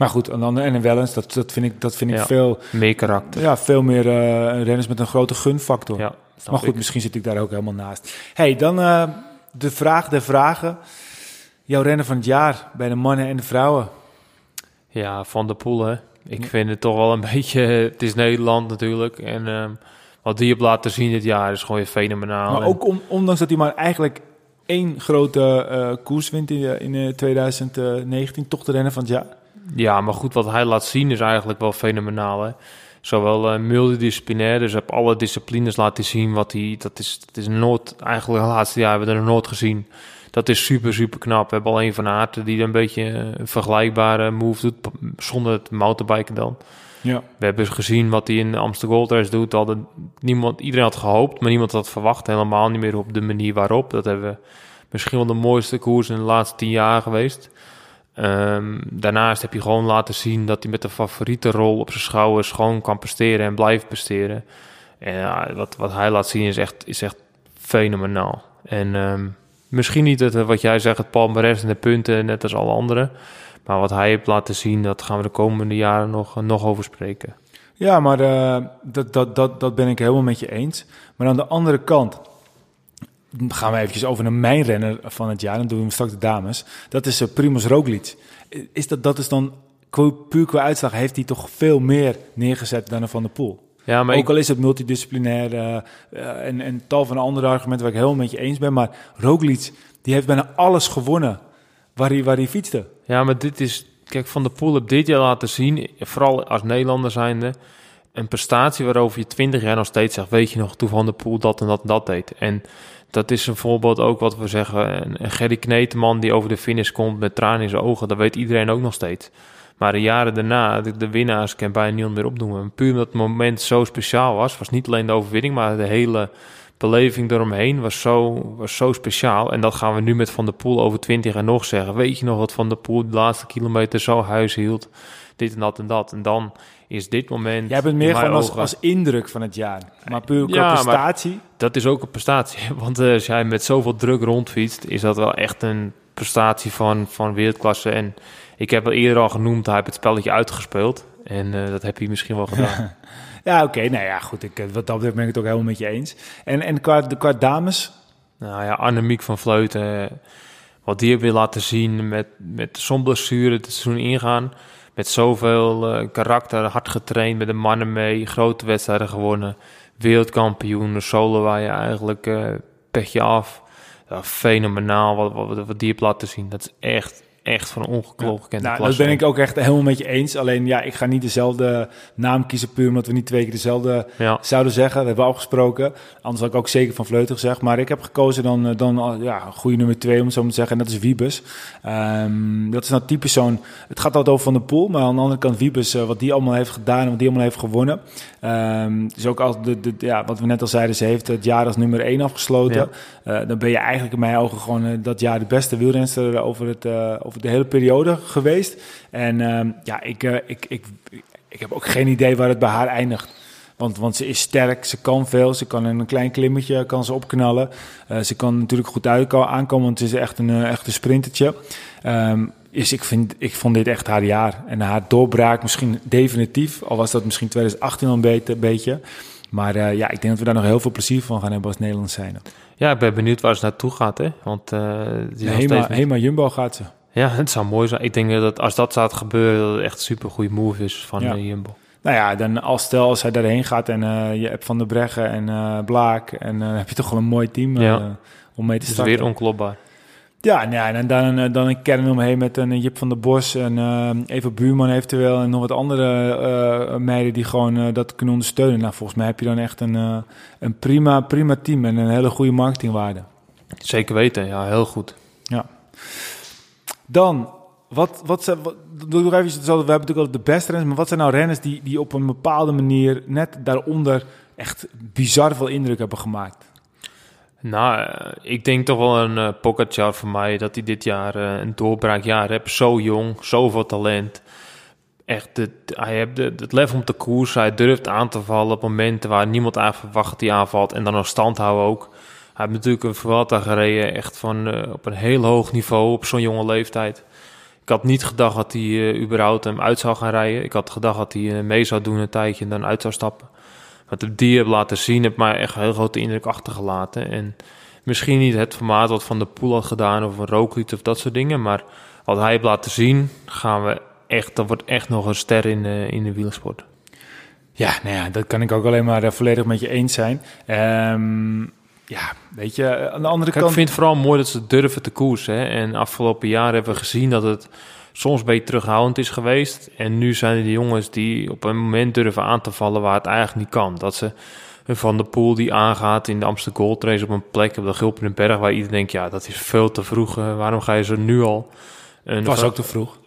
Maar goed, en dan en Wellens, dat, dat vind ik, dat vind ik ja, veel... Meer karakter. Ja, veel meer uh, renners met een grote gunfactor. Ja, maar goed, ik. misschien zit ik daar ook helemaal naast. hey, dan uh, de vraag der vragen. Jouw renner van het jaar bij de mannen en de vrouwen. Ja, Van der Poel, hè. Ik vind het toch wel een (laughs) beetje... Het is Nederland natuurlijk. En uh, wat die hebt laten zien dit jaar is gewoon weer fenomenaal. Maar ook om, ondanks dat hij maar eigenlijk één grote uh, koers wint in, in 2019, toch de renner van het jaar. Ja, maar goed, wat hij laat zien is eigenlijk wel fenomenaal. Hè? Zowel uh, multidisciplinair, dus op alle disciplines laat hij zien wat hij... Dat is, dat is nooit, eigenlijk de laatste jaar hebben we er nog nooit gezien. Dat is super, super knap. We hebben al een van Aerten die een beetje een vergelijkbare move doet, zonder het mountainbiken dan. Ja. We hebben gezien wat hij in Amsterdam Gold Race doet. Niemand, iedereen had gehoopt, maar niemand had verwacht. Helemaal niet meer op de manier waarop. Dat hebben we misschien wel de mooiste koers in de laatste tien jaar geweest. Um, daarnaast heb je gewoon laten zien dat hij met de favoriete rol op zijn schouders gewoon kan presteren en blijft presteren. En wat, wat hij laat zien is echt, is echt fenomenaal. En um, misschien niet het, wat jij zegt, het palmares en de punten, net als alle anderen. Maar wat hij heeft laten zien, dat gaan we de komende jaren nog, nog over spreken. Ja, maar uh, dat, dat, dat, dat ben ik helemaal met je eens. Maar aan de andere kant, gaan we eventjes over naar mijn renner van het jaar. Dan doen we straks de dames. Dat is uh, Primoz Roglic. Is dat, dat is dan, puur qua uitslag, heeft hij toch veel meer neergezet dan een Van der Poel. Ja, maar Ook ik, al is het multidisciplinair uh, uh, en, en tal van andere argumenten waar ik helemaal met je eens ben. Maar Roglic, die heeft bijna alles gewonnen waar hij, waar hij fietste. ja, maar dit is... Kijk, Van der Poel heb dit jaar laten zien, vooral als Nederlander zijnde... een prestatie waarover je twintig jaar nog steeds zegt... weet je nog, toen Van der Poel dat en dat en dat deed. En dat is een voorbeeld ook wat we zeggen. Een Gerry Kneteman die over de finish komt met tranen in zijn ogen. Dat weet iedereen ook nog steeds. Maar de jaren daarna, de, de winnaars kan bijna niemand meer opnoemen. Puur omdat het moment zo speciaal was. Was niet alleen de overwinning, maar de hele beleving eromheen was zo, was zo speciaal. En dat gaan we nu met Van der Poel over 20 en nog zeggen. Weet je nog wat Van der Poel de laatste kilometer zo huis hield? Dit en dat en dat. En dan is dit moment... Jij bent meer gewoon als, indruk van het jaar. Maar puur qua Ja, maar- prestatie. Dat is ook een prestatie. (laughs) Want eh, als jij met zoveel druk rondfietst, is dat wel echt een prestatie van, van wereldklasse. En ik heb al eerder al genoemd, hij heeft het spelletje uitgespeeld. En eh, dat heb je misschien wel gedaan. (laughs) Ja, oké. nou ja, goed. Ik, eh, wat dat betreft ben ik het ook helemaal met je eens. En, en qua, de, qua dames... Nou ja, Annemiek van Vleuten, wat die heeft weer laten zien met, met zo'n blessure het seizoen ingaan. Met zoveel eh, karakter, hard getraind, met de mannen mee, grote wedstrijden gewonnen. Wereldkampioen, solo waar je eigenlijk eh petje af. Fenomenaal wat, wat, wat die laten zien. Dat is echt, echt van ongekend nou, dat ben ik ook echt helemaal met je eens. Alleen ja, ik ga niet dezelfde naam kiezen puur omdat we niet twee keer dezelfde Ja, zouden zeggen. Dat hebben we afgesproken. Anders had ik ook zeker van Vleuten gezegd. Maar ik heb gekozen dan, eh, dan eh, ja, goede nummer twee, om het zo maar te zeggen. En dat is Wiebes. Ehm, dat is nou typisch zo'n... Het gaat altijd over Van de Poel. Maar aan de andere kant Wiebes, eh, wat die allemaal heeft gedaan en wat die allemaal heeft gewonnen. Ehm dus ook al de, de, ja, wat we net al zeiden, ze heeft het jaar als nummer één afgesloten. Eh, dan ben je eigenlijk in mijn ogen gewoon eh, dat jaar de beste wielrenster over, het, eh, over de hele periode geweest. En ehm, ja, ik, ik, ik, ik heb ook geen idee waar het bij haar eindigt. Want, want ze is sterk, ze kan veel, ze kan in een klein klimmetje kan ze opknallen. Ze kan natuurlijk goed aankomen, want ze is echt een, echt een sprintertje. Ehm, dus ik, vind, ik vond dit echt haar jaar. En haar doorbraak misschien definitief, al was dat misschien 2018 al een beetje. Maar eh, ja, ik denk dat we daar nog heel veel plezier van gaan hebben als Nederlands zijn. ja, ik ben benieuwd waar ze naartoe gaat. Hè? Want is nog Hema, steeds- Hema Jumbo gaat ze. Ja, (laughs) het zou mooi zijn. Ik denk dat als dat zou gebeuren, dat het echt een super goede move is van Ja. eh, Jumbo. Nou ja, dan als stel als hij daarheen gaat en je hebt Van der Breggen en Blaak... en dan heb je toch wel een mooi team Ja. om mee te Het is starten. weer onklopbaar. Ja, ja, en dan, eh, dan een kern omheen met een Jip van der Bos en eh Eva Buurman eventueel en nog wat andere eh, meiden die gewoon eh, dat kunnen ondersteunen. Nou, volgens mij heb je dan echt een, eh, een prima, prima team en een hele goede marketingwaarde. Zeker weten, ja, heel goed. Dan, wat, wat, zijn- wat doe nog even, we hebben natuurlijk altijd de beste renners, maar wat zijn nou renners die, die op een bepaalde manier net daaronder echt bizar veel indruk hebben gemaakt? Nou, eh, ik denk toch wel een uh, voor mij, dat hij dit jaar eh, een doorbraakjaar heeft. Zo jong, zoveel talent. Echt, het, hij heeft het lef om te koersen. Hij durft aan te vallen op momenten waar niemand eigenlijk verwacht dat hij aanvalt. En dan nog stand houden ook. Hij heeft natuurlijk een Vuelta gereden, echt van, op een heel hoog niveau op zo'n jonge leeftijd. Ik had niet gedacht dat hij überhaupt hem uit zou gaan rijden. Ik had gedacht dat hij mee zou doen een tijdje en dan uit zou stappen. Wat ik die heb laten zien, heeft mij echt een heel grote indruk achtergelaten. En misschien niet het formaat wat Van der Poel had gedaan of een Roglic of dat soort dingen. Maar wat hij heeft laten zien, gaan we echt, dat wordt echt nog een ster in de, in de wielersport. Ja, nou ja, dat kan ik ook alleen maar eh, volledig met je eens zijn. Ehm, ja, weet je, aan de andere Kijk, kant... ik vind het vooral mooi dat ze durven te koersen. Hè. En afgelopen jaar hebben we gezien dat het soms een beetje terughoudend is geweest. En nu zijn er die jongens die op een moment durven aan te vallen waar het eigenlijk niet kan. Dat ze een Van der Poel die aangaat in de Amsterdam Gold Race op een plek op de Gulpen Berg... waar iedereen denkt, ja, dat is veel te vroeg. eh, waarom ga je zo nu al... Een Het was ook te vroeg.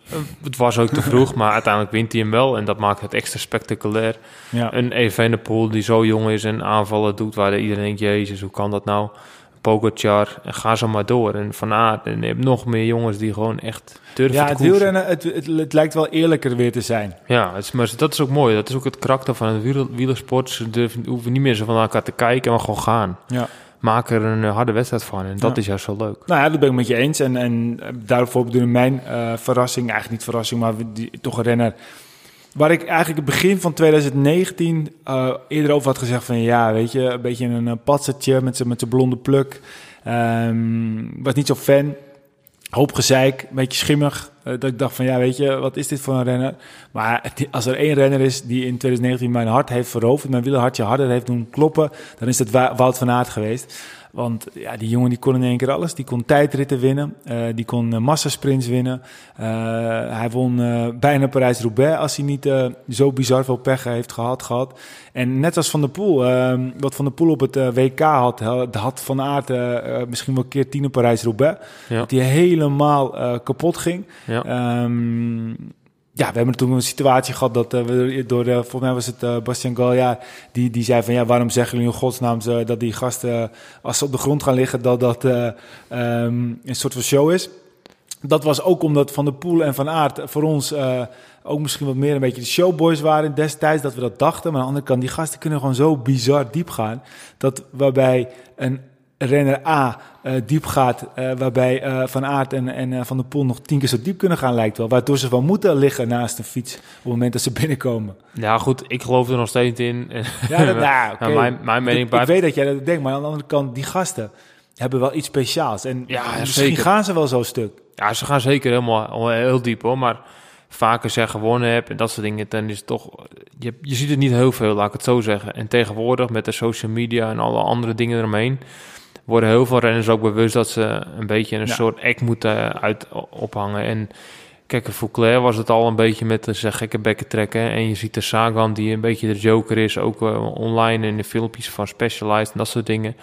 Het was ook te vroeg, maar uiteindelijk wint hij hem wel. En dat maakt het extra spectaculair. Ja. Een Evenepoel die zo jong is en aanvallen doet... waar iedereen denkt, jezus, hoe kan dat nou? Pogacar, en ga zo maar door. En Van Aert, en je hebt nog meer jongens die gewoon echt durven Ja, het wielrennen, het, het, het lijkt wel eerlijker weer te zijn. Ja, het is, maar dat is ook mooi. Dat is ook het karakter van het wiel- wielersport. Ze durven, hoeven niet meer zo van elkaar te kijken, maar gewoon gaan. Ja. Maak er een eh, harde wedstrijd van. En dat Ja. is juist zo leuk. Nou ja, dat ben ik met je eens. En, en eh, daarvoor bedoel ik mijn eh, verrassing, eigenlijk niet verrassing, maar die, toch een renner. Waar ik eigenlijk het begin van 2019 eh, eerder over had gezegd van ja, weet je, een beetje een, een patsertje met zijn blonde pluk. Ehm, was niet zo fan. Hoop gezeik, een beetje schimmig. Eh, dat ik dacht van ja, weet je, wat is dit voor een renner? Maar als er één renner is die in 2019 mijn hart heeft veroverd, mijn wielerhartje harder heeft doen kloppen, dan is het Wout van Aert geweest. Want ja, die jongen die kon in één keer alles. Die kon tijdritten winnen. eh, die kon eh, massasprints winnen. Eh, hij won bijna Parijs-Roubaix als hij niet zo bizar veel pech heeft gehad. gehad. En net als Van der Poel, eh, wat Van der Poel op het WK had, had had Van Aert misschien wel een keer tien Parijs-Roubaix. Ja. Dat hij helemaal kapot ging. Ja. Ehm, ja, we hebben toen een situatie gehad dat eh, we door, de, volgens mij was het eh Bastian Galja, die, die zei van ja, waarom zeggen jullie in godsnaam dat die gasten, als ze op de grond gaan liggen, dat dat eh, ehm, een soort van show is. dat was ook omdat Van der Poel en Van Aert voor ons uh, ook misschien wat meer een beetje de showboys waren destijds, dat we dat dachten. Maar aan de andere kant, die gasten kunnen gewoon zo bizar diep gaan, dat waarbij een renner A uh, diep gaat, uh, waarbij uh, Van Aert en, en Van der Poel nog tien keer zo diep kunnen gaan, lijkt wel. Waardoor ze wel moeten liggen naast een fiets op het moment dat ze (laughs) binnenkomen. Ja, goed, ik geloof er nog steeds in. Ja, dat, nou, (laughs) okay. mijn, mijn mening ik, ik weet dat jij dat denkt, maar aan de andere kant, die gasten hebben wel iets speciaals. En ja, misschien zeker. gaan ze wel zo stuk. Ja, ze gaan zeker helemaal heel diep hoor, maar vaker zeg gewonnen heb en dat soort dingen, dan is het toch, je, je ziet het niet heel veel, laat ik het zo zeggen. En tegenwoordig met de social media en alle andere dingen eromheen, worden heel veel renners ook bewust dat ze een beetje een Ja. soort ek moeten uit ophangen. En kijk, voor Claire was het al een beetje met zijn gekke bekken trekken. En je ziet de Sagan die een beetje de joker is, ook eh, online in de filmpjes van Specialized en dat soort dingen.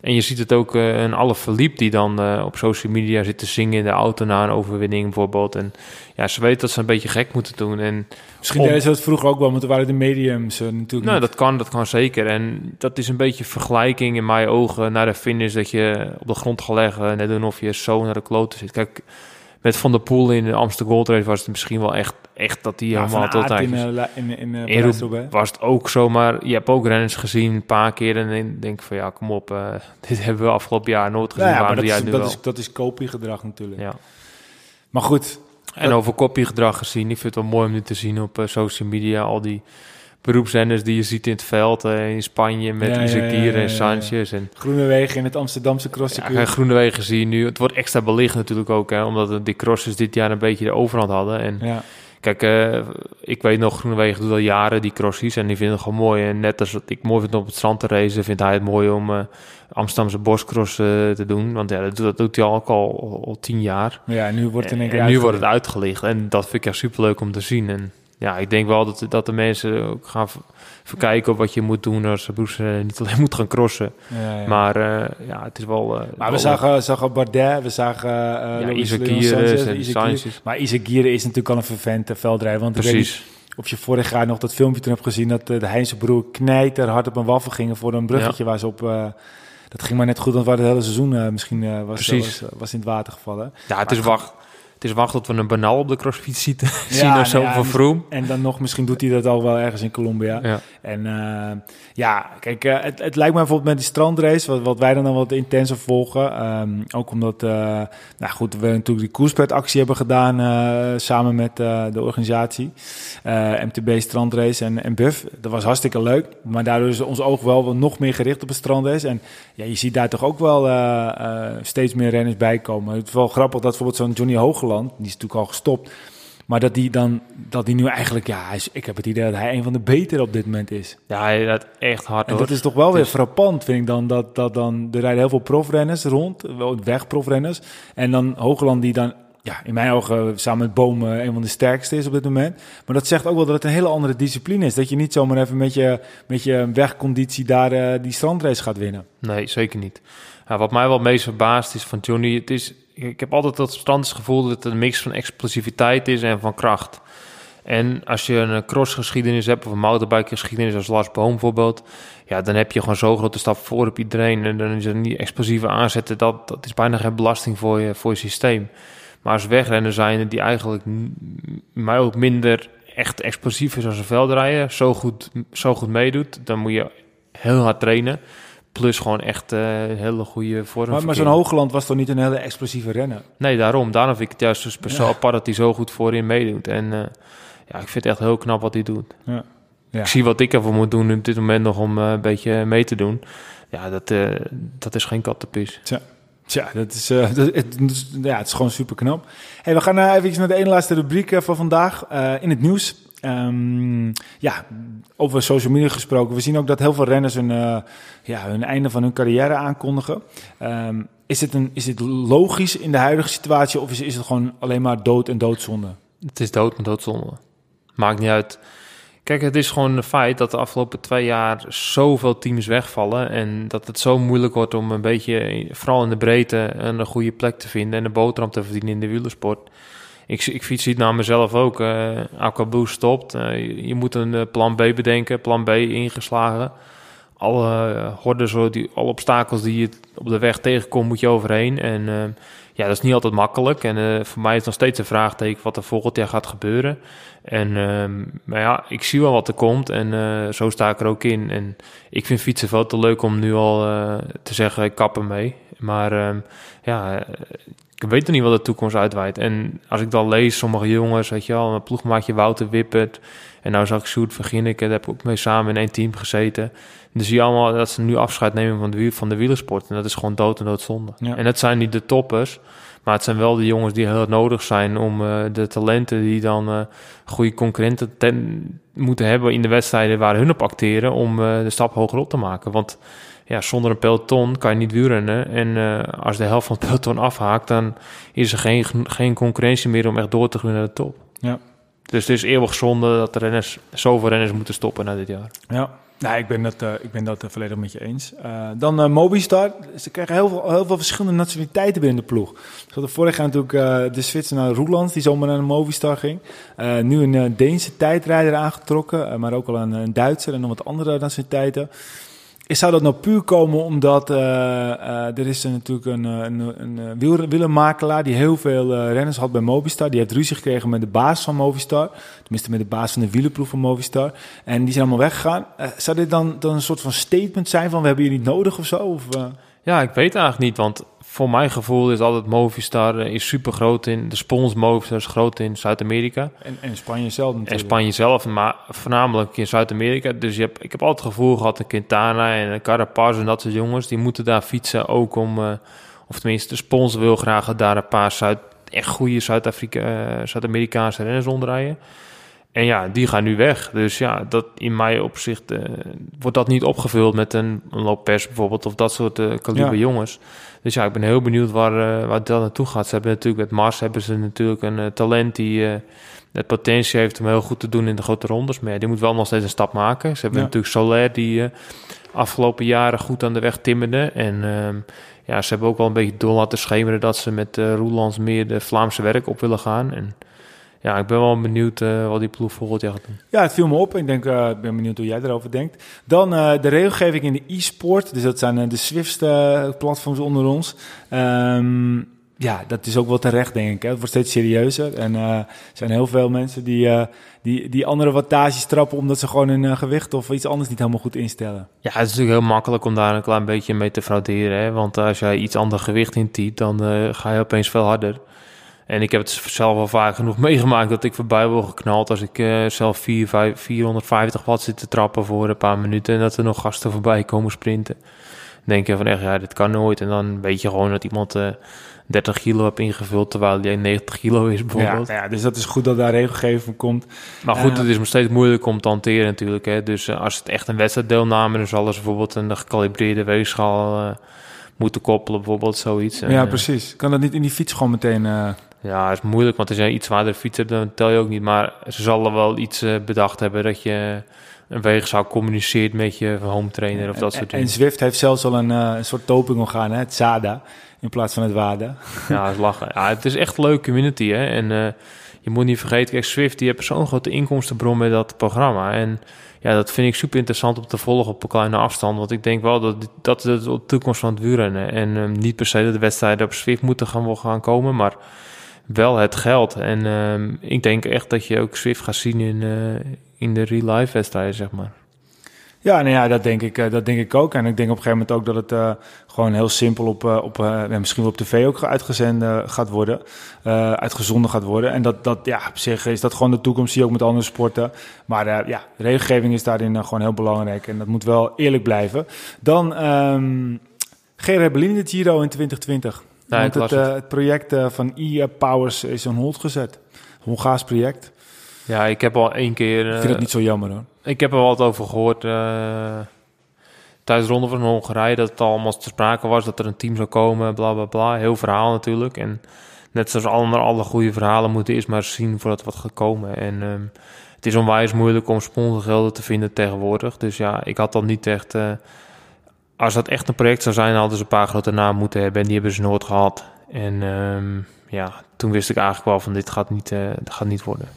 En je ziet het ook eh, een alle verliep die dan eh, op social media zit te zingen in de auto na een overwinning bijvoorbeeld. En ja, ze weten dat ze een beetje gek moeten doen. En Misschien deden ze dat vroeger ook wel, want er waren de mediums eh, natuurlijk nou, niet. dat kan, dat kan zeker. En dat is een beetje vergelijking in mijn ogen naar de finish dat je op de grond gaat leggen, net doen of je zo naar de kloten zit. Kijk, met Van der Poel in de Amsterdam Gold Race was het misschien wel echt, echt dat hij Ja, helemaal tot Aert in, eh, la- in, in, eh, In was het ook zo, maar je hebt ook renners gezien een paar keer en dan denk ik van ja, kom op, eh, (laughs) dit hebben we afgelopen jaar nooit gezien. Nou ja, maar dat is, jij dat, nu is, dat is kopiegedrag natuurlijk. wel? Ja. Maar goed, En Dat- over kopiegedrag gezien, ik vind het wel mooi om nu te zien op social media, al die beroepsrenners die je ziet in het veld eh, in Spanje met Ja, ja, ja, ja, ja, en ja. Sanchez en Groenewegen in het Amsterdamse Ja, crosscircuit. en Groenewegen zie je nu. Het wordt extra belicht natuurlijk ook, hè, omdat de crossers dit jaar een beetje de overhand hadden. En Ja. kijk, eh, ik weet nog, Groenewegen doet al jaren die crossies en die vindt het gewoon mooi. En net als wat ik mooi vind om op het strand te racen, vindt hij het mooi om eh, Amsterdamse boscross te doen. Want ja, dat, doet- dat doet hij al, ook al, al tien jaar. ja, en nu wordt het keer en nu wordt het uitgelicht. En dat vind ik echt superleuk om te zien. En ja, ik denk wel dat, dat de mensen ook gaan verkijken op wat je moet doen als Broes eh, niet alleen (laughs) moet gaan crossen. Ja, ja. Maar eh, ja, het is wel... eh, Maar we zagen, zagen Bardet, we zagen uh, ja. Maar Isaac Gieren is natuurlijk al een vervente veldrijder. Want Precies. of je vorig jaar nog dat filmpje toen hebt gezien... dat de Heinze broer knijter hard op een waffel gingen voor een bruggetje waar ze op... dat ging maar net goed, want we hadden het hele seizoen misschien was, was, was in het water gevallen. Ja, het is wacht. Het is wacht tot we een banaal op de crossfiets (laughs) zien, zien nou of zo ja, van Vroom. En dan nog, misschien doet hij dat al wel ergens in Colombia. Ja. En eh, ja, kijk, eh, het, het lijkt me bijvoorbeeld met die strandrace, wat, wat wij dan dan wat intenser volgen. ehm, ook omdat, eh, nou goed, we natuurlijk die koerspretactie hebben gedaan samen met de organisatie. MTB Strandrace en, en Buff. Dat was hartstikke leuk. Maar daardoor is ons oog wel nog meer gericht op een strandrace. En ja, je ziet daar toch ook wel steeds meer renners bij komen. Het is wel grappig dat bijvoorbeeld zo'n Johnny Hogeland, die is natuurlijk al gestopt. Maar dat die dan, dat die nu eigenlijk, ja, hij is, ik heb het idee dat hij een van de betere op dit moment is. ja, hij rijdt echt hard En hoor. dat is toch wel weer Dus- frappant, vind ik dan. Dat, dat dan, er rijden heel veel profrenners rond, wegprofrenners. En dan Hogeland die dan, ja, in mijn ogen samen met Boom eh, een van de sterkste is op dit moment. Maar dat zegt ook wel dat het een hele andere discipline is. Dat je niet zomaar even met je, met je wegconditie daar eh, die strandrace gaat winnen. Nee, zeker niet. Ja, wat mij wel meest verbaast is van Johnny, het is, ik heb altijd dat standsgevoel dat het een mix van explosiviteit is en van kracht. En als je een crossgeschiedenis hebt of een mountainbike-geschiedenis als Lars Boom bijvoorbeeld, ja, dan heb je gewoon zo'n grote stap voor op iedereen. En dan is er niet explosieve aanzetten, dat, dat is bijna geen belasting voor je, voor je systeem. Maar als wegrenner zijn die eigenlijk mij ook minder echt explosief is als een veldrijder, zo goed, zo goed meedoet, dan moet je heel hard trainen. Plus gewoon echt eh, hele goede vorm. Maar, maar zo'n Hogeland was toch niet een hele explosieve renner? Nee, daarom. Daarom vind ik het juist dus Ja. apart dat hij zo goed voorin meedoet. En eh, ja, ik vind het echt heel knap wat hij doet. Ja. Ja. Ik zie wat ik ervoor moet doen op dit moment nog om eh, een beetje mee te doen. Ja, dat, dat is geen kattenpis. Tja, dat is, (laughs) dat, het, ja, het is gewoon super knap. Hey, we gaan uh, even naar de ene laatste rubriek van vandaag in het nieuws. Ehm, ja, over social media gesproken. We zien ook dat heel veel renners hun, eh, ja, hun einde van hun carrière aankondigen. Ehm, is, het een, is het logisch in de huidige situatie of is, is het gewoon alleen maar dood en doodzonde? Het is dood met doodzonde. Maakt niet uit. Kijk, het is gewoon een feit dat de afgelopen twee jaar zoveel teams wegvallen. En dat het zo moeilijk wordt om een beetje, vooral in de breedte, een goede plek te vinden. En een boterham te verdienen in de wielersport. Ik, ik fiets het naar mezelf ook. Uh, stopt. Uh, je, moet een uh, plan B bedenken. Plan B ingeslagen. alle hordes, die, alle obstakels die je op de weg tegenkomt, moet je overheen. En ja, dat is niet altijd makkelijk. En voor mij is nog steeds een vraagteken wat er volgend jaar gaat gebeuren. En maar ja, ik zie wel wat er komt en zo sta ik er ook in. En ik vind fietsen veel te leuk om nu al te zeggen, ik kap ermee. Maar ehm, ja, ik weet er niet wat de toekomst uitwijdt. En als ik dan lees, sommige jongens, weet je wel, een ploegmaatje Wouter Wippert. En nou zag ik Sjoerd van daar heb ik ook mee samen in één team gezeten. Dan zie je allemaal dat ze nu afscheid nemen van de, van de wielersport. En dat is gewoon dood en doodzonde. Ja. En dat zijn niet de toppers. Maar het zijn wel de jongens die heel nodig zijn om uh, de talenten die dan uh, goede concurrenten ten, moeten hebben in de wedstrijden waar hun op acteren om uh, de stap hoger op te maken. Want ja, zonder een peloton kan je niet wielrennen. En uh, als de helft van het peloton afhaakt, dan is er geen, geen concurrentie meer om echt door te groeien naar de top. Ja. Dus het is eeuwig zonde dat de renners, zoveel renners moeten stoppen na dit jaar. Ja, nou, ik ben dat, uh, ik ben dat uh, volledig met je eens. Dan Mobistar. Ze krijgen heel veel, heel veel verschillende nationaliteiten binnen de ploeg. Ze hadden vorig jaar natuurlijk de Zwitser naar Roeland, die zomaar naar de Mobistar ging. nu een Deense tijdrijder aangetrokken, maar ook al een, een Duitser en nog wat andere nationaliteiten. Zou dat nou puur komen omdat uh, uh, er is natuurlijk een, een, een wielermakelaar die heel veel renners had bij Movistar. Die heeft ruzie gekregen met de baas van Movistar. Tenminste met de baas van de wielerproef van Movistar. En die zijn allemaal weggegaan. zou dit dan, dan een soort van statement zijn van we hebben je niet nodig of zo? Of, Ja, ik weet eigenlijk niet, want voor mijn gevoel is altijd Movistar eh, is super groot in. De spons Movistar is groot in Zuid-Amerika. En, en Spanje zelf natuurlijk. En Spanje zelf, maar voornamelijk in Zuid-Amerika. Dus je hebt, ik heb altijd het gevoel gehad, een Quintana en een Carapaz en dat soort jongens, die moeten daar fietsen ook om, uh, of tenminste de spons wil graag daar een paar Zuid, echt goede Zuid-Afrika, uh, Zuid-Amerikaanse renners onderrijden. En ja, die gaan nu weg. Dus ja, dat in mijn opzicht uh, wordt dat niet opgevuld met een, een Lopez bijvoorbeeld of dat soort uh, kaliber jongens. Dus ja, ik ben heel benieuwd waar, uh, waar dat naartoe gaat. Ze hebben natuurlijk met Mars hebben ze natuurlijk een talent die het potentie heeft om heel goed te doen in de grote rondes. Maar ja, die moet wel nog steeds een stap maken. Ze hebben natuurlijk Soler die afgelopen jaren goed aan de weg timmerde. En ehm, ja, ze hebben ook wel een beetje door laten schemeren dat ze met uh, Roelands meer de Vlaamse werk op willen gaan. En ja, ik ben wel benieuwd uh, wat die ploeg volgend jaar gaat doen. Ja, het viel me op. Ik denk, uh, ben benieuwd hoe jij erover denkt. Dan uh, de regelgeving in de e-sport. Dus dat zijn de Swift-platforms onder ons. Um, ja, dat is ook wel terecht, denk ik. Hè. Het wordt steeds serieuzer. En er zijn heel veel mensen die, die, die andere wattages trappen... omdat ze gewoon hun gewicht of iets anders niet helemaal goed instellen. Ja, het is natuurlijk heel makkelijk om daar een klein beetje mee te frauderen. Hè. Want als jij iets ander gewicht intypt, dan ga je opeens veel harder. En ik heb het zelf al vaak genoeg (laughs) meegemaakt dat ik voorbij word geknald als ik uh, zelf 4, 5, 450 watt zit te trappen voor een paar minuten en dat er nog gasten voorbij komen sprinten. Dan denk je van echt, ja, dit kan nooit. En dan weet je gewoon dat iemand uh, eh, 30 kilo heeft ingevuld terwijl hij 90 kilo is bijvoorbeeld. Ja, ja, dus dat is goed dat daar regelgeving komt. Maar goed, uh, het is nog steeds moeilijk om te hanteren natuurlijk. Hè. Dus als het echt een wedstrijddeelname is, zal er bijvoorbeeld een gecalibreerde weegschaal moeten koppelen, bijvoorbeeld zoiets. Ja, precies. Kan dat niet in die fiets gewoon meteen... Ja, is moeilijk, want als jij iets zwaarder fietser, dan tel je ook niet. Maar ze zullen wel iets uh, bedacht hebben dat je een weegschaal communiceert met je home trainer of dat soort dingen. En Zwift heeft zelfs al een, uh, een soort doping orgaan, hè? het ZADA, in plaats van het WADA. Ja, dat is lachen. Ja, het is echt een leuke community, hè. En uh, je moet niet vergeten, kijk, Zwift, die heeft zo'n grote inkomstenbron met dat programma. En ja, dat vind ik super interessant om te volgen op een kleine afstand. Want ik denk wel dat dat is de toekomst van het wielrennen. En um, niet per se dat de wedstrijden op Zwift moeten gaan, gaan komen, maar wel het geld. En uh, ik denk echt dat je ook Swift gaat zien in, uh, in de real life wedstrijden, zeg maar. Ja, nou ja, dat denk ik, uh, dat denk ik ook. En ik denk op een gegeven moment ook dat het uh, gewoon heel simpel op, op misschien wel op tv ook uitgezenden gaat worden, uitgezonden gaat worden. En dat, dat, ja, op zich is dat gewoon de toekomst, zie je ook met andere sporten. Maar ja, regelgeving is daarin gewoon heel belangrijk en dat moet wel eerlijk blijven. Dan um, Gerard Bellini de Giro in 2020. Nee, Want het, uh, het, project uh, van e-Powers is on hold gezet. Hongaars project. Ja, ik heb al één keer... Ik vind het niet zo jammer hoor. Ik heb er wat over gehoord tijdens de Ronde van Hongarije... dat het allemaal te sprake was, dat er een team zou komen, bla bla bla. Heel verhaal natuurlijk. En net zoals alle, alle goede verhalen moeten eerst maar zien voordat wat gaat komen. En um, het is onwijs moeilijk om sponsorgelden te vinden tegenwoordig. Dus ja, ik had dan niet echt als dat echt een project zou zijn, hadden ze een paar grote namen moeten hebben. En die hebben ze nooit gehad. En um, ja, toen wist ik eigenlijk wel van dit gaat niet, uh, gaat niet worden.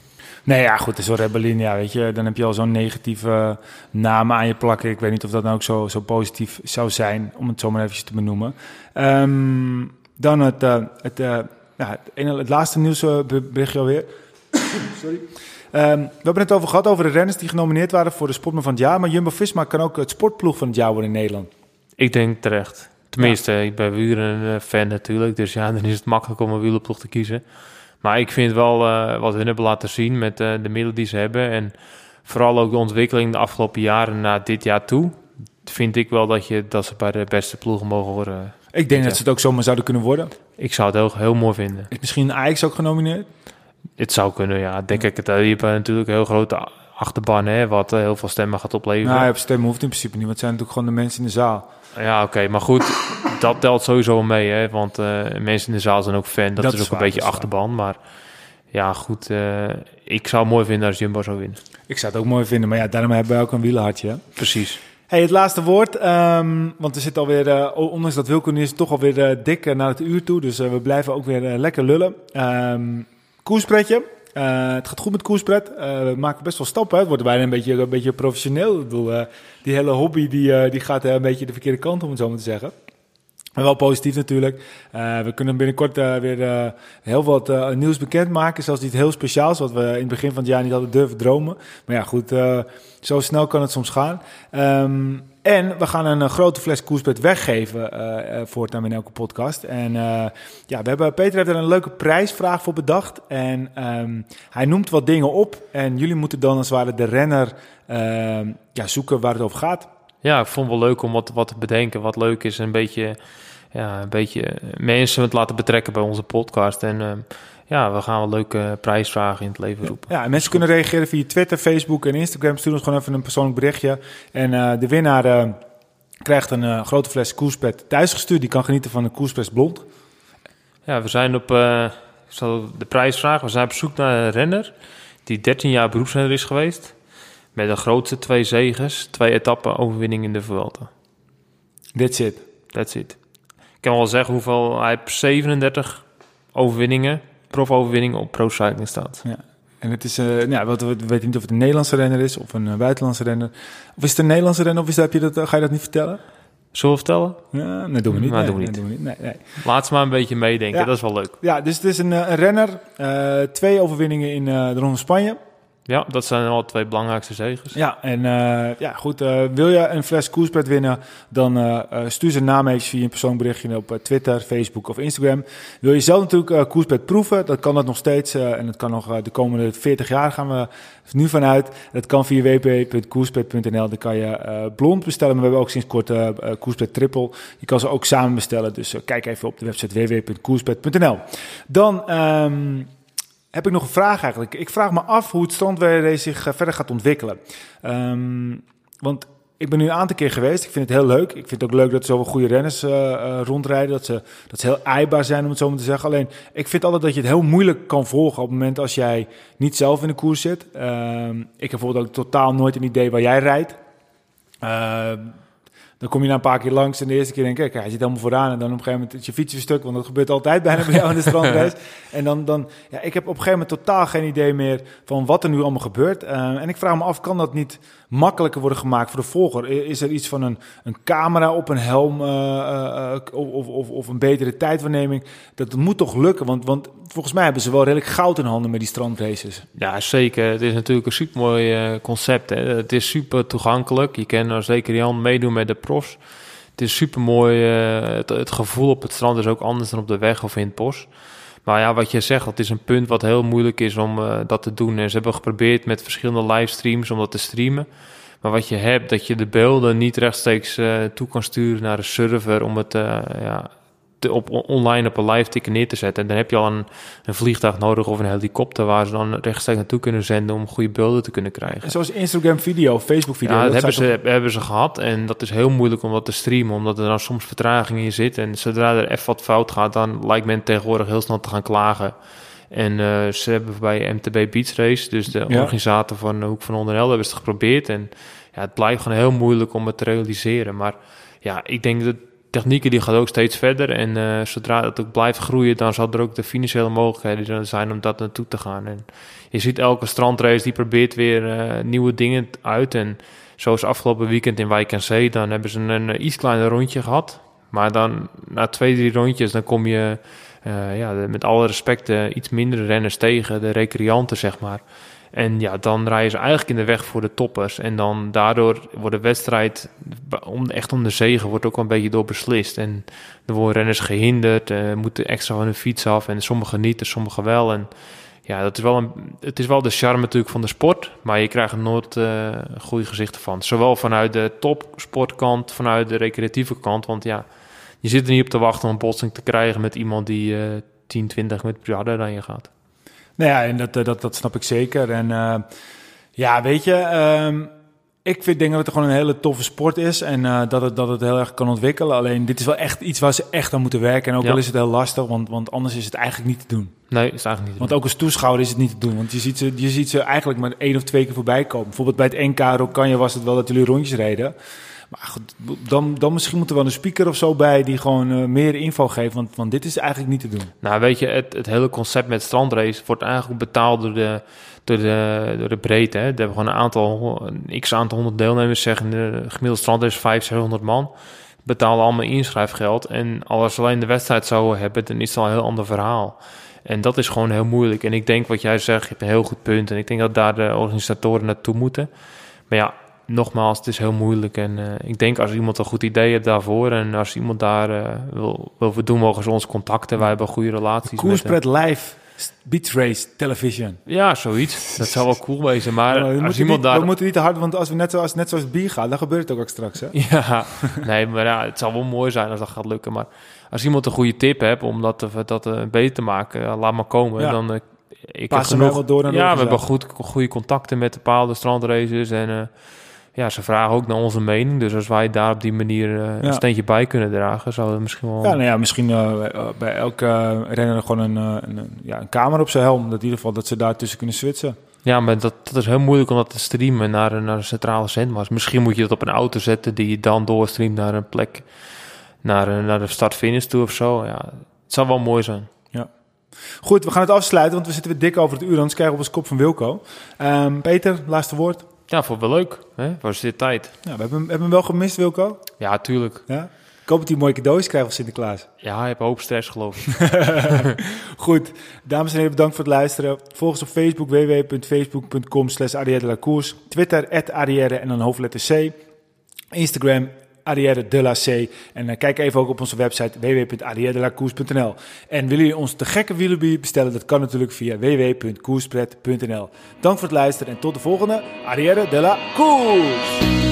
Nee, ja, goed, zo'n Rebellin, ja, weet je, dan heb je al zo'n negatieve naam aan je plakken. Ik weet niet of dat nou ook zo, zo positief zou zijn, om het zo maar eventjes te benoemen. Ehm, dan het, uh, het, uh, ja, het, het laatste nieuwsberichtje alweer. (coughs) Sorry. Um, we hebben het over gehad over de renners die genomineerd waren voor de Sportman van het jaar. Maar Jumbo-Visma kan ook het sportploeg van het jaar worden in Nederland. Ik denk terecht. Tenminste, ja. ik ben wielrennen fan natuurlijk. Dus ja, (laughs) dan is het makkelijk om een wielerploeg te kiezen. Maar ik vind wel uh, wat hun hebben laten zien met uh, de middelen die ze hebben. En vooral ook de ontwikkeling de afgelopen jaren naar dit jaar toe. Vind ik wel dat, je, dat ze bij de beste ploegen mogen worden. Ik denk dat ze het ook zomaar zouden kunnen worden. Ik zou het heel, heel mooi vinden. Is misschien Ajax ook genomineerd? Het zou kunnen, ja. Denk ik het. Hebben natuurlijk een heel grote achterban, hè, wat uh, heel veel stemmen gaat opleveren. Nou, stemmen hoeft in principe niet, want het zijn natuurlijk gewoon de mensen in de zaal. Ja, oké, okay, maar goed, dat telt sowieso mee, hè, want uh, mensen in de zaal zijn ook fan. Dat, dat is ook waar, een beetje achterban, maar ja, goed, uh, ik zou het mooi vinden als Jumbo zou winnen. Ik zou het ook mooi vinden, maar ja, daarom hebben wij ook een wielenhartje. Hè? Precies. Hey, het laatste woord, um, want we zitten alweer, uh, ondanks dat Wilco is, toch alweer uh, dik naar het uur toe. Dus we blijven ook weer lekker lullen. Um, koerspretje. het gaat goed met koerspret. we maken best wel stappen. Het wordt bijna een beetje, een beetje professioneel. Ik bedoel, die hele hobby die, die gaat een beetje de verkeerde kant, om het zo maar te zeggen. Maar wel positief natuurlijk. Uh, we kunnen binnenkort uh, weer uh, heel wat nieuws bekendmaken. Zelfs niet heel speciaals, wat we in het begin van het jaar niet hadden durven dromen. Maar ja, goed, zo snel kan het soms gaan. Um, en we gaan een grote fles koerspet weggeven voortaan in elke podcast. En ja, we hebben, Peter heeft er een leuke prijsvraag voor bedacht. En um, hij noemt wat dingen op. En jullie moeten dan als het ware de renner ehm, ja, zoeken waar het over gaat. Ja, ik vond het wel leuk om wat, wat te bedenken. Wat leuk is, een beetje, ja, een beetje mensen het laten betrekken bij onze podcast. En uh, ja, we gaan wel leuke prijsvragen in het leven roepen. Ja, en mensen kunnen reageren via Twitter, Facebook en Instagram. Stuur ons gewoon even een persoonlijk berichtje. En uh, de winnaar uh, krijgt een uh, grote fles koerspet thuisgestuurd. Die kan genieten van een koerspet blond. Ja, we zijn op de prijsvraag. We zijn op zoek naar een renner die 13 jaar beroepsrenner is geweest. Met de grootste twee zegens, twee etappen overwinning in de Vuelta. That's it. That's it. Ik kan wel zeggen hoeveel hij heeft 37 overwinningen, profoverwinningen op pro cycling staat. Ja. En het is, uh, ja, we weten niet of het een Nederlandse renner is of een uh, buitenlandse renner. Of is het een Nederlandse renner of is dat, heb je dat, ga je dat niet vertellen? Zullen we vertellen? Ja, dat doen we niet. Nee, doen we niet. Nee, doen we niet. Nee, nee. Laat ze maar een beetje meedenken, ja. dat is wel leuk. Ja, dus het is een, een renner. Uh, twee overwinningen in de Ronde van Spanje. Ja, dat zijn al twee belangrijkste zegers. Ja, en uh, ja, goed. Uh, wil je een fles koerspret winnen, dan uh, stuur ze naam even via een persoonberichtje op Twitter, Facebook of Instagram. Wil je zelf natuurlijk koerspret proeven, dat kan dat nog steeds. en dat kan nog de komende 40 jaar gaan we nu vanuit. Dat kan via www.koerspret.nl. Dan kan je blond bestellen, maar we hebben ook sinds kort koerspret triple. Je kan ze ook samen bestellen, dus kijk even op de website www.koerspret.nl. Dan... Um, heb ik nog een vraag eigenlijk. Ik vraag me af hoe het strandweer zich verder gaat ontwikkelen. Um, want ik ben nu een aantal keer geweest. Ik vind het heel leuk. Ik vind het ook leuk dat zoveel goede renners uh, uh, rondrijden. Dat ze, dat heel eibaar zijn, om het zo maar te zeggen. Alleen, ik vind altijd dat je het heel moeilijk kan volgen op het moment als jij niet zelf in de koers zit. Um, ik heb bijvoorbeeld ook totaal nooit een idee waar jij rijdt. Dan kom je na een paar keer langs en de eerste keer denk ik, kijk, hij zit helemaal vooraan. En dan op een gegeven moment is je fiets weer stuk, want dat gebeurt altijd bijna bij jou in de strandrace. (laughs) en dan, dan, ja, ik heb op een gegeven moment totaal geen idee meer van wat er nu allemaal gebeurt. Uh, en ik vraag me af, kan dat niet makkelijker worden gemaakt voor de volger? Is er iets van een, een camera op een helm uh, uh, of, of, of een betere tijdwaarneming? Dat moet toch lukken, want, want volgens mij hebben ze wel redelijk goud in handen met die strandraces. Ja, zeker. Het is natuurlijk een super mooi concept. Hè. Het is super toegankelijk. Je kan er zeker Jan meedoen met de Het is super mooi. Het, het, gevoel op het strand is ook anders dan op de weg of in het bos. Maar ja, wat je zegt, dat is een punt wat heel moeilijk is om uh, dat te doen. En ze hebben geprobeerd met verschillende livestreams om dat te streamen. Maar wat je hebt, dat je de beelden niet rechtstreeks uh, toe kan sturen naar de server om het uh, ja, te, op, online op een live ticker neer te zetten. En dan heb je al een, een vliegtuig nodig of een helikopter waar ze dan rechtstreeks naartoe kunnen zenden om goede beelden te kunnen krijgen. Zoals Instagram video, Facebook video. Ja, dat, dat hebben, ze, op... hebben ze gehad en dat is heel moeilijk om dat te streamen, omdat er dan soms vertraging in zit. En zodra er even wat fout gaat, dan lijkt men tegenwoordig heel snel te gaan klagen. En uh, ze hebben bij MTB Beach Race, dus de ja. organisator van de Hoek van Onderhelde, hebben ze het geprobeerd. En ja, het blijft gewoon heel moeilijk om het te realiseren. Maar ja, ik denk dat technieken die gaat ook steeds verder. En eh, zodra het ook blijft groeien, dan zal er ook de financiële mogelijkheden zijn om dat naartoe te gaan. En je ziet elke strandrace die probeert weer eh, nieuwe dingen uit. En zoals afgelopen weekend in Wijk en Zee, dan hebben ze een, iets kleiner rondje gehad. Maar dan na twee, drie rondjes, dan kom je ja, met alle respect iets mindere renners tegen, de recreanten zeg maar. En ja, dan rijden ze eigenlijk in de weg voor de toppers. En dan daardoor wordt de wedstrijd, om, echt om de zegen, wordt ook een beetje door beslist. En er worden renners gehinderd, uh, moeten extra van hun fiets af. En sommigen niet, en sommigen wel. En ja, dat is wel een, het is wel de charme natuurlijk van de sport. Maar je krijgt er nooit uh, goede gezichten van. Zowel vanuit de topsportkant, vanuit de recreatieve kant. Want ja, je zit er niet op te wachten om een botsing te krijgen met iemand die uh, 10, 20 met harder dan je gaat. Nou ja, en dat, eh, dat, dat snap ik zeker. En uh, ja, weet je, um, ik vind denk dat het gewoon een hele toffe sport is en uh, dat, het, dat het heel erg kan ontwikkelen. Alleen dit is wel echt iets waar ze echt aan moeten werken. En ook ja. al is het heel lastig, want, want anders is het eigenlijk niet te doen. Nee, is eigenlijk niet. Want ook als toeschouwer is het niet te doen. Want je ziet ze, je ziet ze eigenlijk maar één of twee keer voorbij komen. Bijvoorbeeld bij het NK Rokanje was het wel dat jullie rondjes reden. Maar goed, dan, dan misschien moet er wel een speaker of zo bij die gewoon uh, meer info geeft. Want, want dit is eigenlijk niet te doen. Nou, weet je, het, het hele concept met strandrace wordt eigenlijk betaald door de, door de, door de breedte. Hè. Hebben gewoon een aantal, een x aantal honderd deelnemers zeggen. De gemiddelde strandrace is 500, 600 man. Betalen allemaal inschrijfgeld. En als alleen de wedstrijd zouden hebben, dan is het al een heel ander verhaal. En dat is gewoon heel moeilijk. En ik denk wat jij zegt, je hebt een heel goed punt. En ik denk dat daar de organisatoren naartoe moeten. Maar ja, nogmaals, het is heel moeilijk. En uh, ik denk als iemand een goed idee heeft daarvoor en als iemand daar uh, wil, wil doen, mogen ze ons contacten. Wij hebben goede relaties. Koerspret live. Beach Race Television. Ja, zoiets. Dat zou wel cool wezen. Maar ja, als iemand niet, daar... We moeten niet te hard, want als we net zoals, net zoals het bier gaan, dan gebeurt het ook, ook straks. Hè? (laughs) Ja, nee, maar ja, het zal wel mooi zijn als dat gaat lukken. Maar als iemand een goede tip hebt om dat, dat uh, beter te maken, laat maar komen. Ja. Dan, ik Pas heb genoeg, door naar Ja, we hebben goed, goede contacten met bepaalde strandraces en ja, ze vragen ook naar onze mening. Dus als wij daar op die manier uh, ja. een steentje bij kunnen dragen, zou het misschien wel... Ja, nou ja, misschien uh, bij elke renner gewoon een, een, ja, een camera op zijn helm. Dat in ieder geval dat ze daar tussen kunnen switchen. Ja, maar dat, dat is heel moeilijk om dat te streamen naar, naar een centrale zendmast. Misschien moet je dat op een auto zetten die je dan doorstreamt naar een plek, naar, naar de start-finish toe of zo. Ja, het zou wel mooi zijn. Ja. Goed, we gaan het afsluiten, want we zitten weer dik over het uur. Anders krijgen we op ons kop van Wilco. Um, Peter, laatste woord. Ja, voor wel leuk. Hè? Was dit tijd? Ja, we hebben, we hebben hem wel gemist, Wilco. Ja, tuurlijk. Ja? Ik hoop dat hij mooie cadeaus krijgt van Sinterklaas. Ja, hij heeft hoop stress, geloof ik. (laughs) Goed, dames en heren, bedankt voor het luisteren. Volg ons op Facebook, www.facebook.com slash Twitter, at en dan hoofdletter C. Instagram, Arrière de la C. En uh, kijk even ook op onze website www.arrièredelacours.nl. En willen jullie ons te gekke wielerbier bestellen? Dat kan natuurlijk via www.koerspret.nl. Dank voor het luisteren en tot de volgende Arrière de la Cours!